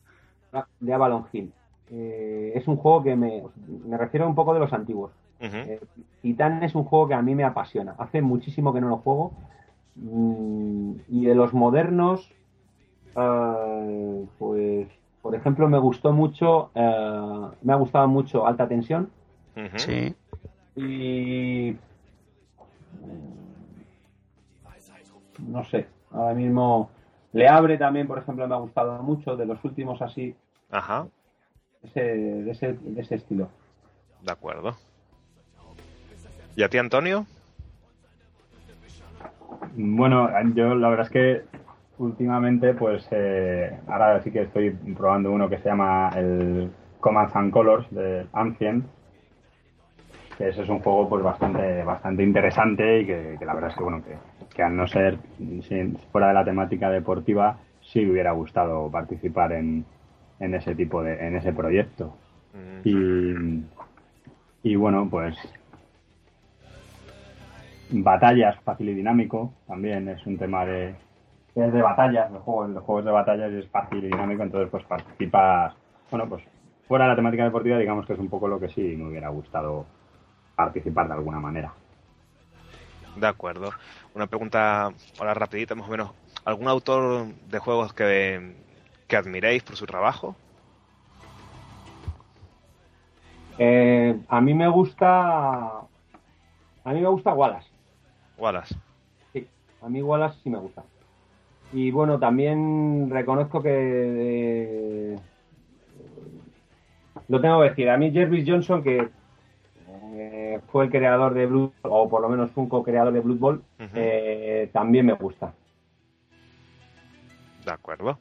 De Avalon Hill. Eh, es un juego que me, me refiero un poco de los antiguos. Ujú. Titan es un juego que a mí me apasiona. Hace muchísimo que no lo juego. Mm, y de los modernos, eh, pues, por ejemplo, me gustó mucho, eh, me ha gustado mucho Alta Tensión. Sí. Y. No sé, ahora mismo. Le abre también, por ejemplo, me ha gustado mucho, de los últimos así, Ajá, ese, de, ese, de ese estilo. de acuerdo. ¿Y a ti, Antonio? Bueno, yo la verdad es que últimamente, pues eh, ahora sí que estoy probando uno que se llama el Commands and Colors de Ancient. Que ese es un juego pues bastante bastante interesante y que, que la verdad es que bueno que, que al no ser si fuera de la temática deportiva sí me hubiera gustado participar en, en ese tipo de en ese proyecto Mm, y, y bueno pues batallas fácil y dinámico también es un tema de es de batallas los juegos los juegos de batallas es fácil y dinámico entonces pues participas bueno pues fuera de la temática deportiva digamos que es un poco lo que sí me hubiera gustado participar de alguna manera De acuerdo. Una pregunta ahora rapidita, más o menos. ¿Algún autor de juegos que, que admiréis por su trabajo? Eh, a mí me gusta. A mí me gusta Wallace. Wallace. Sí, a mí Wallace sí me gusta. Y bueno, también reconozco que. eh, lo tengo que decir. A mí Jervis Johnson, que eh, fue el creador de Blood, o por lo menos fue un co-creador de Blood Bowl, Ujú. eh, también me gusta. De acuerdo.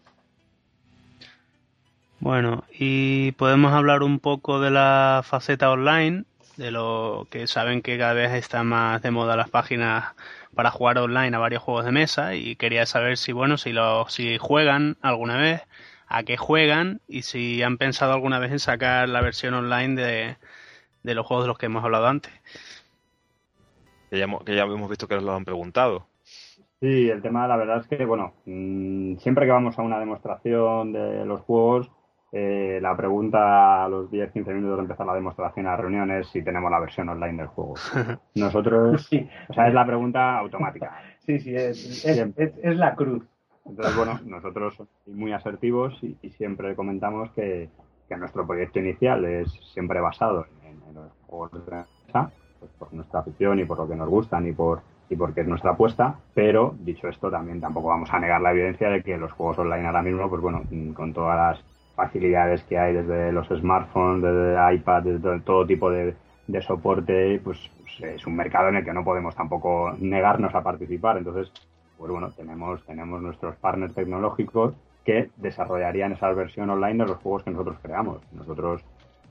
Bueno, y podemos hablar un poco de la faceta online, de lo que saben que cada vez están más de moda las páginas para jugar online a varios juegos de mesa y quería saber si bueno, si lo, si juegan alguna vez, a qué juegan y si han pensado alguna vez en sacar la versión online de, de los juegos de los que hemos hablado antes. Que ya, hemos- que ya hemos visto que os lo han preguntado. Sí, el tema, la verdad es que, bueno, mm, siempre que vamos a una demostración de los juegos, eh, la pregunta a los 10-15 minutos de empezar la demostración a la reunión es si tenemos la versión online del juego. <laughs> Nosotros, Sí, o sea, es la pregunta automática. sí, sí, es, es- es la cruz. Entonces, bueno, nosotros somos muy asertivos y, y siempre comentamos que, que nuestro proyecto inicial es siempre basado en, en los juegos de mesa, pues por nuestra afición y por lo que nos gustan y por y porque es nuestra apuesta, pero dicho esto también tampoco vamos a negar la evidencia de que los juegos online ahora mismo, pues bueno, con todas las facilidades que hay desde los smartphones, desde iPad, desde todo, tipo de, de soporte, pues, pues es un mercado en el que no podemos tampoco negarnos a participar. Entonces, pues bueno, tenemos, tenemos nuestros partners tecnológicos que desarrollarían esa versión online de los juegos que nosotros creamos. Nosotros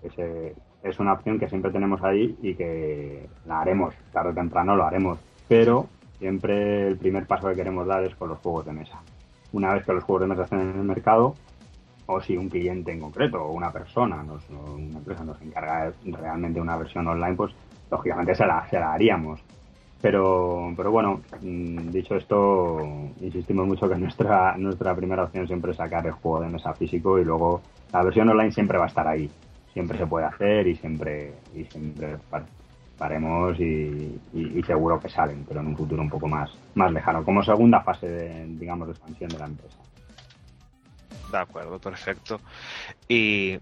ese, es una opción que siempre tenemos ahí y que la haremos, tarde o temprano lo haremos, pero siempre el primer paso que queremos dar es con los juegos de mesa. Una vez que los juegos de mesa estén en el mercado, o si un cliente en concreto o una persona, nos, una empresa nos encarga realmente una versión online, pues lógicamente se la, se la haríamos. Pero, pero bueno, mm, dicho esto, insistimos mucho que nuestra, nuestra primera opción siempre es sacar el juego de mesa físico y luego la versión online siempre va a estar ahí. Siempre se puede hacer y siempre, y siempre y- y seguro que salen, pero en un futuro un poco más, más lejano, como segunda fase de, digamos, de expansión de la empresa. De acuerdo, perfecto. Y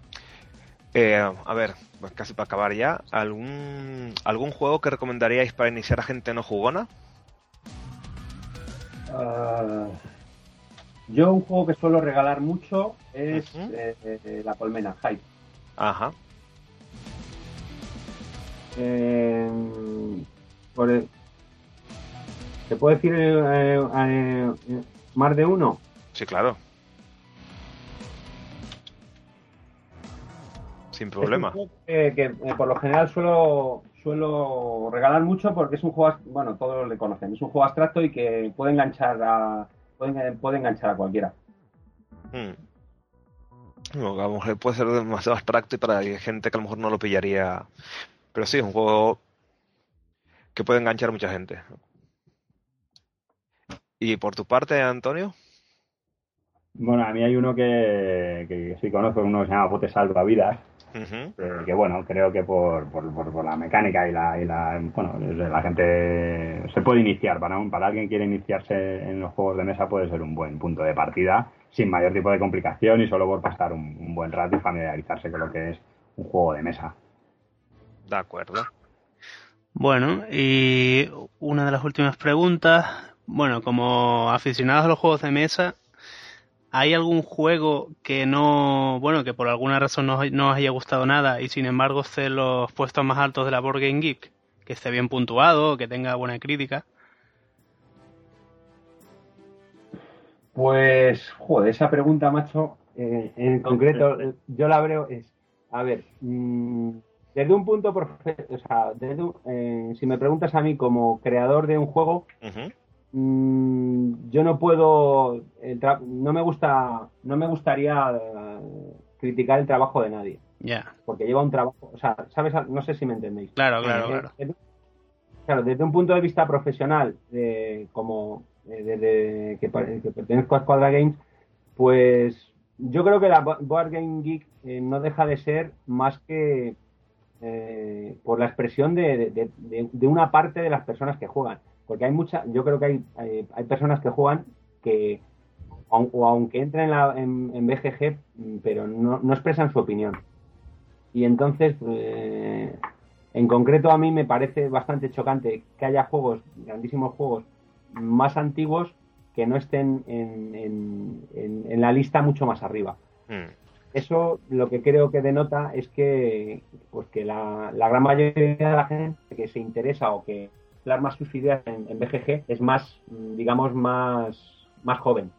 eh, a ver, pues casi para acabar ya, ¿algún, ¿algún juego que recomendaríais para iniciar a gente no jugona? Ah, yo un juego que suelo regalar mucho es eh, eh, La Colmena, Hype. Ajá, Eh, por el- ¿Te puedo decir eh, más de uno? sí, claro. Sin problema. que, que, eh, por lo general suelo, suelo regalar mucho porque es un juego, bueno, todos le conocen, es un juego abstracto y que puede enganchar a, puede, puede enganchar a cualquiera. Hmm. No, a lo mejor puede ser demasiado abstracto y para gente que a lo mejor no lo pillaría. Pero sí, es un juego que puede enganchar a mucha gente. ¿Y por tu parte, Antonio? Bueno, a mí hay uno que, que sí conozco, uno que se llama Bote Salvavidas, Eh, que bueno, creo que por, por, por, por la mecánica y la, y la, bueno, la gente se puede iniciar, para, un- para alguien que quiere iniciarse en los juegos de mesa puede ser un buen punto de partida, sin mayor tipo de complicación y solo por pasar un, un buen rato y familiarizarse con lo que es un juego de mesa. De acuerdo. Bueno, y una de las últimas preguntas. Bueno, como aficionados a los juegos de mesa, ¿hay algún juego que no, bueno, que por alguna razón no, no os haya gustado nada y sin embargo esté en los puestos más altos de la Board Game Geek? Que esté bien puntuado, que tenga buena crítica. Pues, joder, esa pregunta, macho, eh, en concreto, eh, yo la veo es, a ver, mm, desde un punto, profe- o sea, desde un- eh, si me preguntas a mí como creador de un juego. Mm, yo no puedo, el no me gusta, no me gustaría eh, criticar el trabajo de nadie, Ya, porque lleva un trabajo, o sea, sabes, no sé si me entendéis. claro, claro, Eh, claro. desde- claro, desde un punto de vista profesional, eh, como eh, desde que, que pertenezco a Squadra Games, pues yo creo que la Bo- Board Game Geek eh, no deja de ser más que eh, por la expresión de, de- de- de- de una parte de las personas que juegan. Porque hay mucha, yo creo que hay, hay, hay personas que juegan que, o aunque entren en, la- en, en BGG, mm, pero no, no expresan su opinión. Y entonces, eh, en concreto, a mí me parece bastante chocante que haya juegos, grandísimos juegos, más antiguos que no estén en, en- en- en la lista mucho más arriba. Mm. Eso lo que creo que denota es que, pues que la, la gran mayoría de la gente que se interesa o que plasma sus ideas en, en BGG es más, mm, digamos, más, más joven.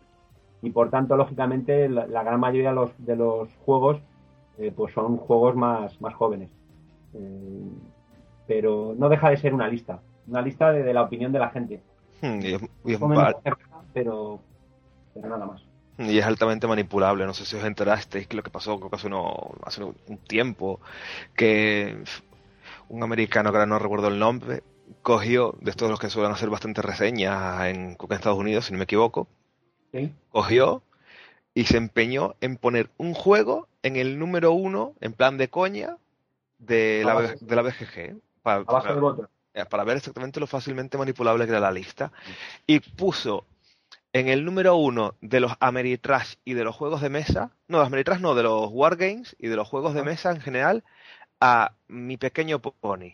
Y por tanto, lógicamente, la, la gran mayoría de los, de los juegos eh, pues son juegos más, más jóvenes. Eh, pero no deja de ser una lista. Una lista de, de la opinión de la gente. Mm, Y es, y es pero, pero nada más. y es altamente manipulable. No sé si os enterasteis que lo que pasó creo que hace, uno- hace un tiempo, que un americano, que ahora no recuerdo el nombre, cogió, de estos los que suelen hacer bastantes reseñas en, Estados Unidos, si no me equivoco, ¿Sí? cogió y se empeñó en poner un juego en el número uno, en plan de coña, de la, de la BGG. Para, A base de votos. eh, para ver exactamente lo fácilmente manipulable que era la lista. Y puso en el número uno de los Ameritrash y de los juegos de mesa, no, de los Ameritrash no, de los Wargames y de los juegos de mesa en general, a mi pequeño pony.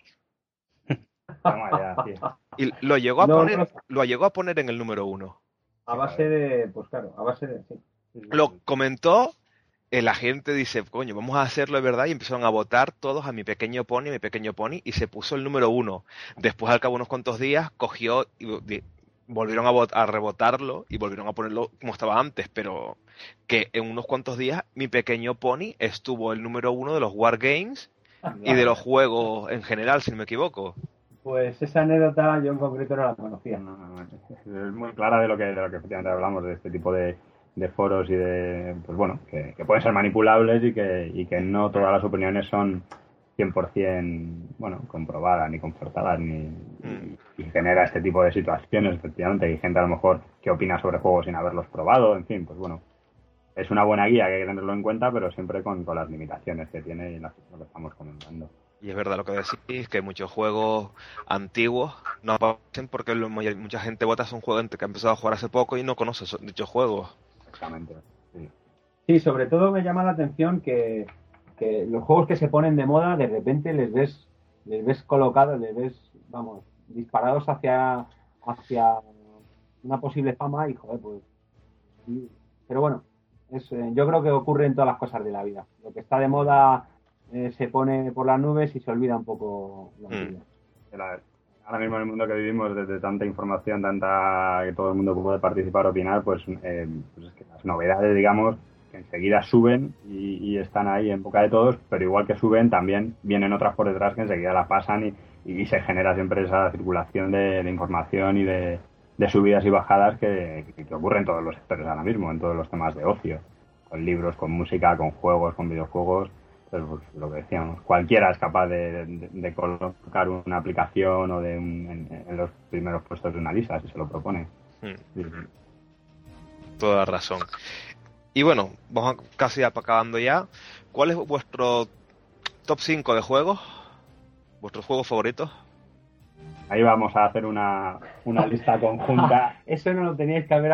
Toma ya, tío. Y lo llegó a No, poner, no. lo llegó a poner en el número uno. A base de, pues claro, a base de, sí. Lo comentó, eh, la gente dice, coño, vamos a hacerlo de verdad, y empezaron a votar todos a mi pequeño pony, a mi pequeño pony, y se puso el número uno. Después, al cabo de unos cuantos días, cogió y volvieron a, a rebotarlo y volvieron a ponerlo como estaba antes, pero que en unos cuantos días mi pequeño pony estuvo el número uno de los Wargames y de los juegos en general, si no me equivoco. Pues esa anécdota yo en concreto no la conocía. No, no, no, Es muy clara de lo que, de lo que efectivamente hablamos, de este tipo de, de foros y de, pues bueno, que, que pueden ser manipulables y que, y que no todas las opiniones son 100% bueno, comprobadas ni confortadas ni, Mm. y genera este tipo de situaciones, efectivamente. Hay gente a lo mejor que opina sobre juegos sin haberlos probado, en fin, pues bueno. Es una buena guía que hay que tenerlo en cuenta, pero siempre con, con las limitaciones que tiene y las que estamos comentando. Y es verdad lo que decís, que muchos juegos antiguos no aparecen porque lo- mucha gente vota son juegos que ha empezado a jugar hace poco y no conoce esos- dichos juegos. Exactamente. Sí. Sí, sobre todo me llama la atención que, que los juegos que se ponen de moda de repente les ves les ves colocados, les ves, vamos, disparados hacia hacia una posible fama y joder, pues sí. pero bueno, es, eh, yo creo que ocurre en todas las cosas de la vida. Lo que está de moda eh, se pone por las nubes y se olvida un poco lo Mm. La- ahora mismo en el mundo que vivimos, desde tanta información, tanta que todo el mundo puede participar, opinar, pues, eh, pues es que las novedades, digamos, enseguida suben y, están ahí en boca de todos, pero igual que suben, también vienen otras por detrás que enseguida la pasan y, y se genera siempre esa circulación de, información y de, subidas y bajadas que, que, ocurre en todos los sectores ahora mismo, en todos los temas de ocio, con libros, con música, con juegos, con videojuegos. Pues, lo que decíamos, cualquiera es capaz de, colocar una aplicación o de en, los primeros puestos de una lista si se lo propone. Hmm. Toda razón. Y bueno, vamos casi acabando ya. ¿Cuál es vuestro top 5 de juegos? ¿Vuestros juegos favoritos? Ahí vamos a hacer una, una lista conjunta. <laughs> Eso no lo teníais que haber.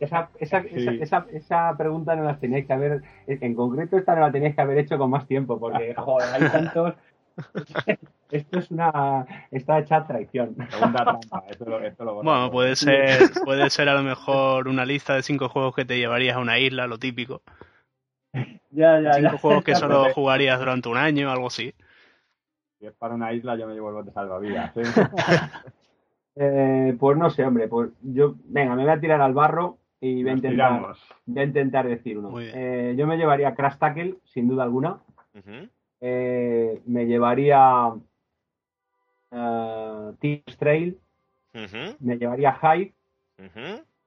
esa, esa, esa, esa, pregunta no las teníais que haber. En concreto, esta no la teníais que haber hecho con más tiempo, porque, <laughs> joder, hay tantos. <laughs> Esto es una. Está hecha traición. bueno, puede ser, puede ser a lo mejor una lista de cinco juegos que te llevarías a una isla, lo típico. Ya, ya, cinco juegos que solo jugarías durante un año, algo así. Si es para una isla, yo me llevo el bote salvavidas. ¿eh? <laughs> eh, pues no sé, hombre. Pues yo, venga, me voy a tirar al barro y voy a intentar, voy a intentar decir uno. Eh, yo me llevaría Crash Tackle, sin duda alguna. Eh, me llevaría uh, Trail, me llevaría Hype,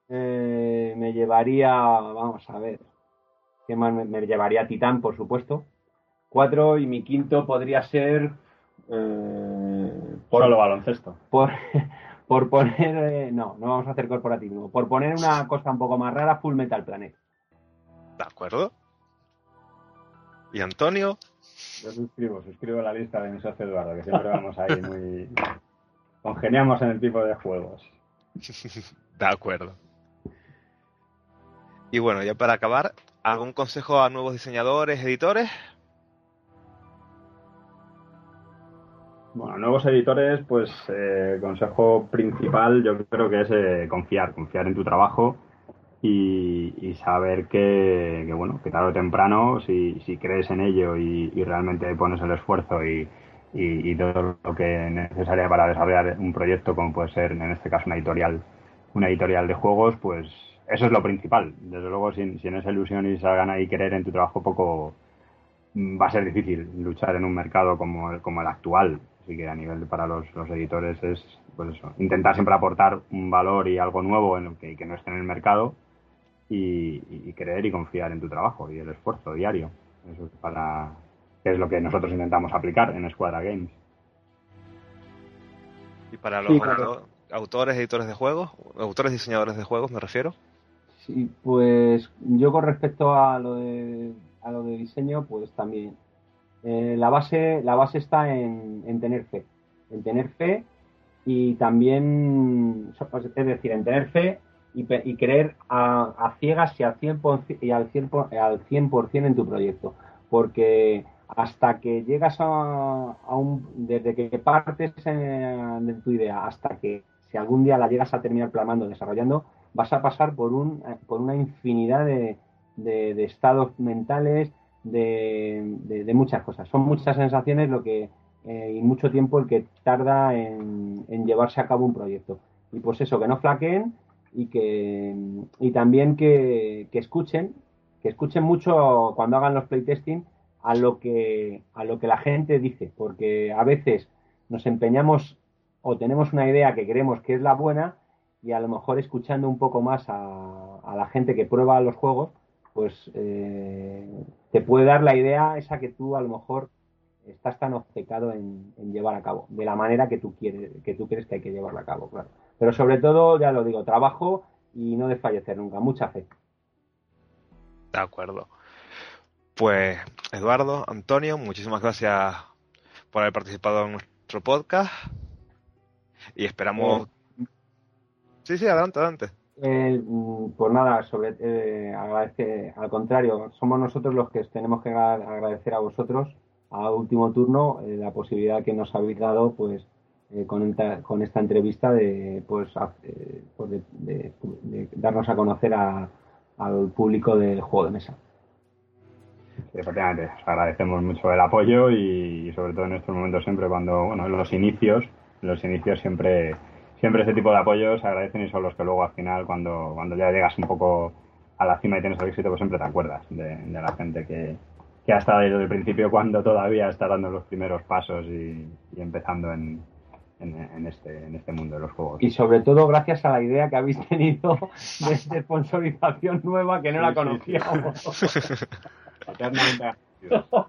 eh, me llevaría, vamos a ver, ¿qué más? Me, llevaría Titán, por supuesto. Cuatro y mi quinto podría ser... Eh, por, Solo baloncesto. Por, <laughs> por poner... no, no vamos a hacer corporativo. Por poner una cosa un poco más rara, Full Metal Planet. De acuerdo. ¿Y Antonio? Yo suscribo, suscribo la lista de mi socio Eduardo, que siempre vamos ahí muy... <laughs> Congeniamos en el tipo de juegos. <laughs> De acuerdo. Y bueno, ya para acabar, ¿algún consejo a nuevos diseñadores, editores? Bueno, nuevos editores, pues el eh, consejo principal yo creo que es eh, confiar, confiar en tu trabajo y, saber que, bueno, que tarde o temprano, si, si crees en ello y, realmente pones el esfuerzo y, y, todo lo que es para desarrollar un proyecto, como puede ser en este caso una editorial, una editorial de juegos, pues eso es lo principal. Desde luego, si, si en esa ilusión y esa gana y querer en tu trabajo poco, va a ser difícil luchar en un mercado como, como el actual. Así que a nivel para los, los editores es pues eso, intentar siempre aportar un valor y algo nuevo en lo que, que no esté en el mercado y, creer y confiar en tu trabajo y el esfuerzo diario. Eso es para es lo que nosotros intentamos aplicar en Escuadra Games. ¿Y para los autores, editores de juegos, autores, diseñadores de juegos, me refiero? Sí, pues yo con respecto a lo de, a lo de diseño, pues también. Eh, la, base, la base está en, en tener fe. En tener fe y también, es decir, en tener fe y, creer a, ciegas y al 100%, y al 100, al 100 en tu proyecto. Porque hasta que llegas a, un. desde que partes de tu idea hasta que si algún día la llegas a terminar plasmando, desarrollando, vas a pasar por, un, por una infinidad de, de, estados mentales, de, muchas cosas. Son muchas sensaciones lo que eh, y mucho tiempo el que tarda en, llevarse a cabo un proyecto. Y pues eso, que no flaqueen, y que y también que, escuchen que escuchen mucho cuando hagan los playtesting a lo que a lo que la gente dice porque a veces nos empeñamos o tenemos una idea que creemos que es la buena y a lo mejor escuchando un poco más a la gente que prueba los juegos pues eh, te puede dar la idea esa que tú a lo mejor estás tan obcecado en, en, llevar a cabo de la manera que tú quieres que tú crees que hay que llevarla a cabo claro pero sobre todo, ya lo digo, trabajo y no desfallecer nunca, mucha fe. De acuerdo. Pues Eduardo, Antonio, muchísimas gracias por haber participado en nuestro podcast y esperamos... Sí, sí, adelante, adelante. Eh, pues nada, sobre eh, agradecer, al contrario, somos nosotros los que tenemos que agradecer a vosotros a último turno eh, la posibilidad que nos habéis dado pues eh, con, con, esta entrevista de, pues, eh, pues de, darnos a conocer al público del juego de mesa. efectivamente, os agradecemos mucho el apoyo y, sobre todo en estos momentos siempre cuando, bueno, en los inicios, los inicios siempre, siempre ese tipo de apoyos se agradecen y son los que luego al final cuando, cuando ya llegas un poco a la cima y tienes el éxito, pues siempre te acuerdas de, de la gente que, que ha estado ahí desde el principio cuando todavía está dando los primeros pasos y, y empezando en, en, en este, en este mundo de los juegos. Y sobre todo gracias a la idea que habéis tenido de esta sponsorización nueva que no Sí, la conocíamos. <laughs>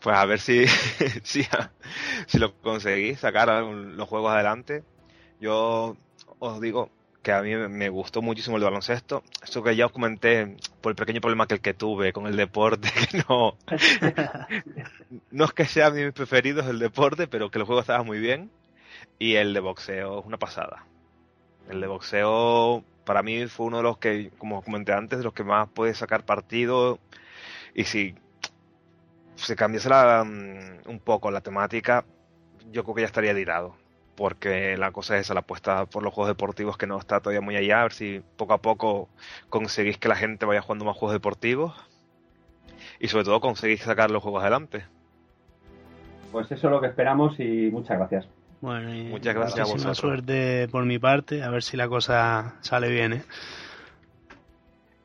Pues a ver si, <laughs> si, si lo conseguís sacar los juegos adelante. Yo os digo que a mí me gustó muchísimo el baloncesto. Eso que ya os comenté por el pequeño problema que el que tuve con el deporte, <laughs> que no, no es que sea mi preferido el deporte, pero que el juego estaba muy bien. Y el de boxeo es una pasada. El de boxeo para mí fue uno de los que, como comenté antes, de los que más puede sacar partido. Y si se cambiase la, mm, un poco la temática, yo creo que ya estaría tirado. Porque la cosa es esa, la apuesta por los juegos deportivos que no está todavía muy allá. A ver si poco a poco conseguís que la gente vaya jugando más juegos deportivos. Y sobre todo conseguís sacar los juegos adelante. Pues eso es lo que esperamos y muchas gracias. Bueno, y Muchas gracias a vosotros. suerte por mi parte, a ver si la cosa sale bien, ¿eh?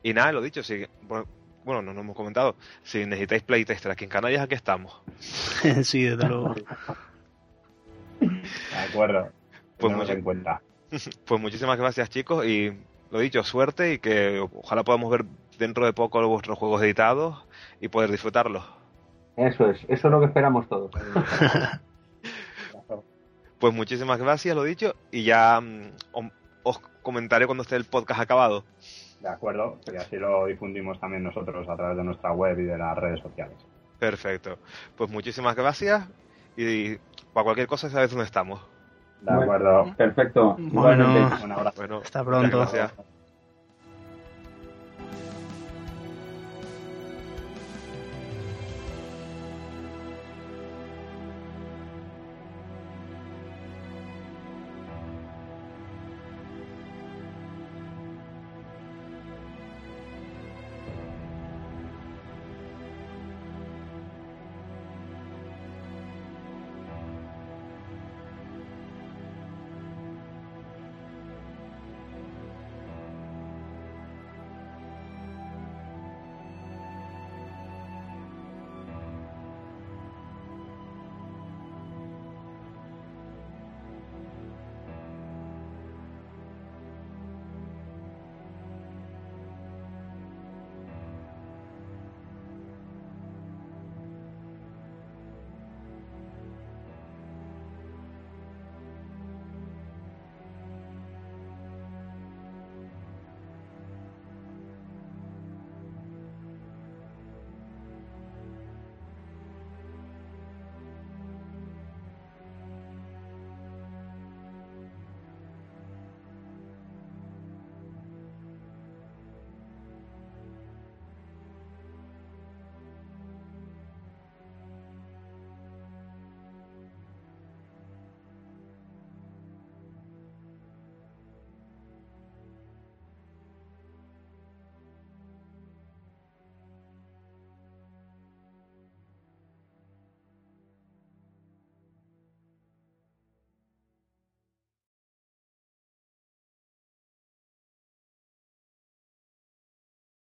Y nada, lo dicho, si, bueno, bueno, no nos hemos comentado. Si necesitáis playtester aquí en Canarias, aquí estamos. <laughs> sí, desde luego. <laughs> De acuerdo. <laughs> Pues mucho- en cuenta. <laughs> Pues muchísimas gracias chicos y lo dicho, suerte y que ojalá podamos ver dentro de poco vuestros juegos editados y poder disfrutarlos. Eso es, eso es lo que esperamos todos. <laughs> Pues muchísimas gracias, lo dicho, y ya mm, os comentaré cuando esté el podcast acabado. De acuerdo, y así lo difundimos también nosotros a través de nuestra web y de las redes sociales. Perfecto. Pues muchísimas gracias y para cualquier cosa sabes dónde estamos. De Bueno. acuerdo. Perfecto. Bueno. Un abrazo. Bueno, Hasta pronto. gracias.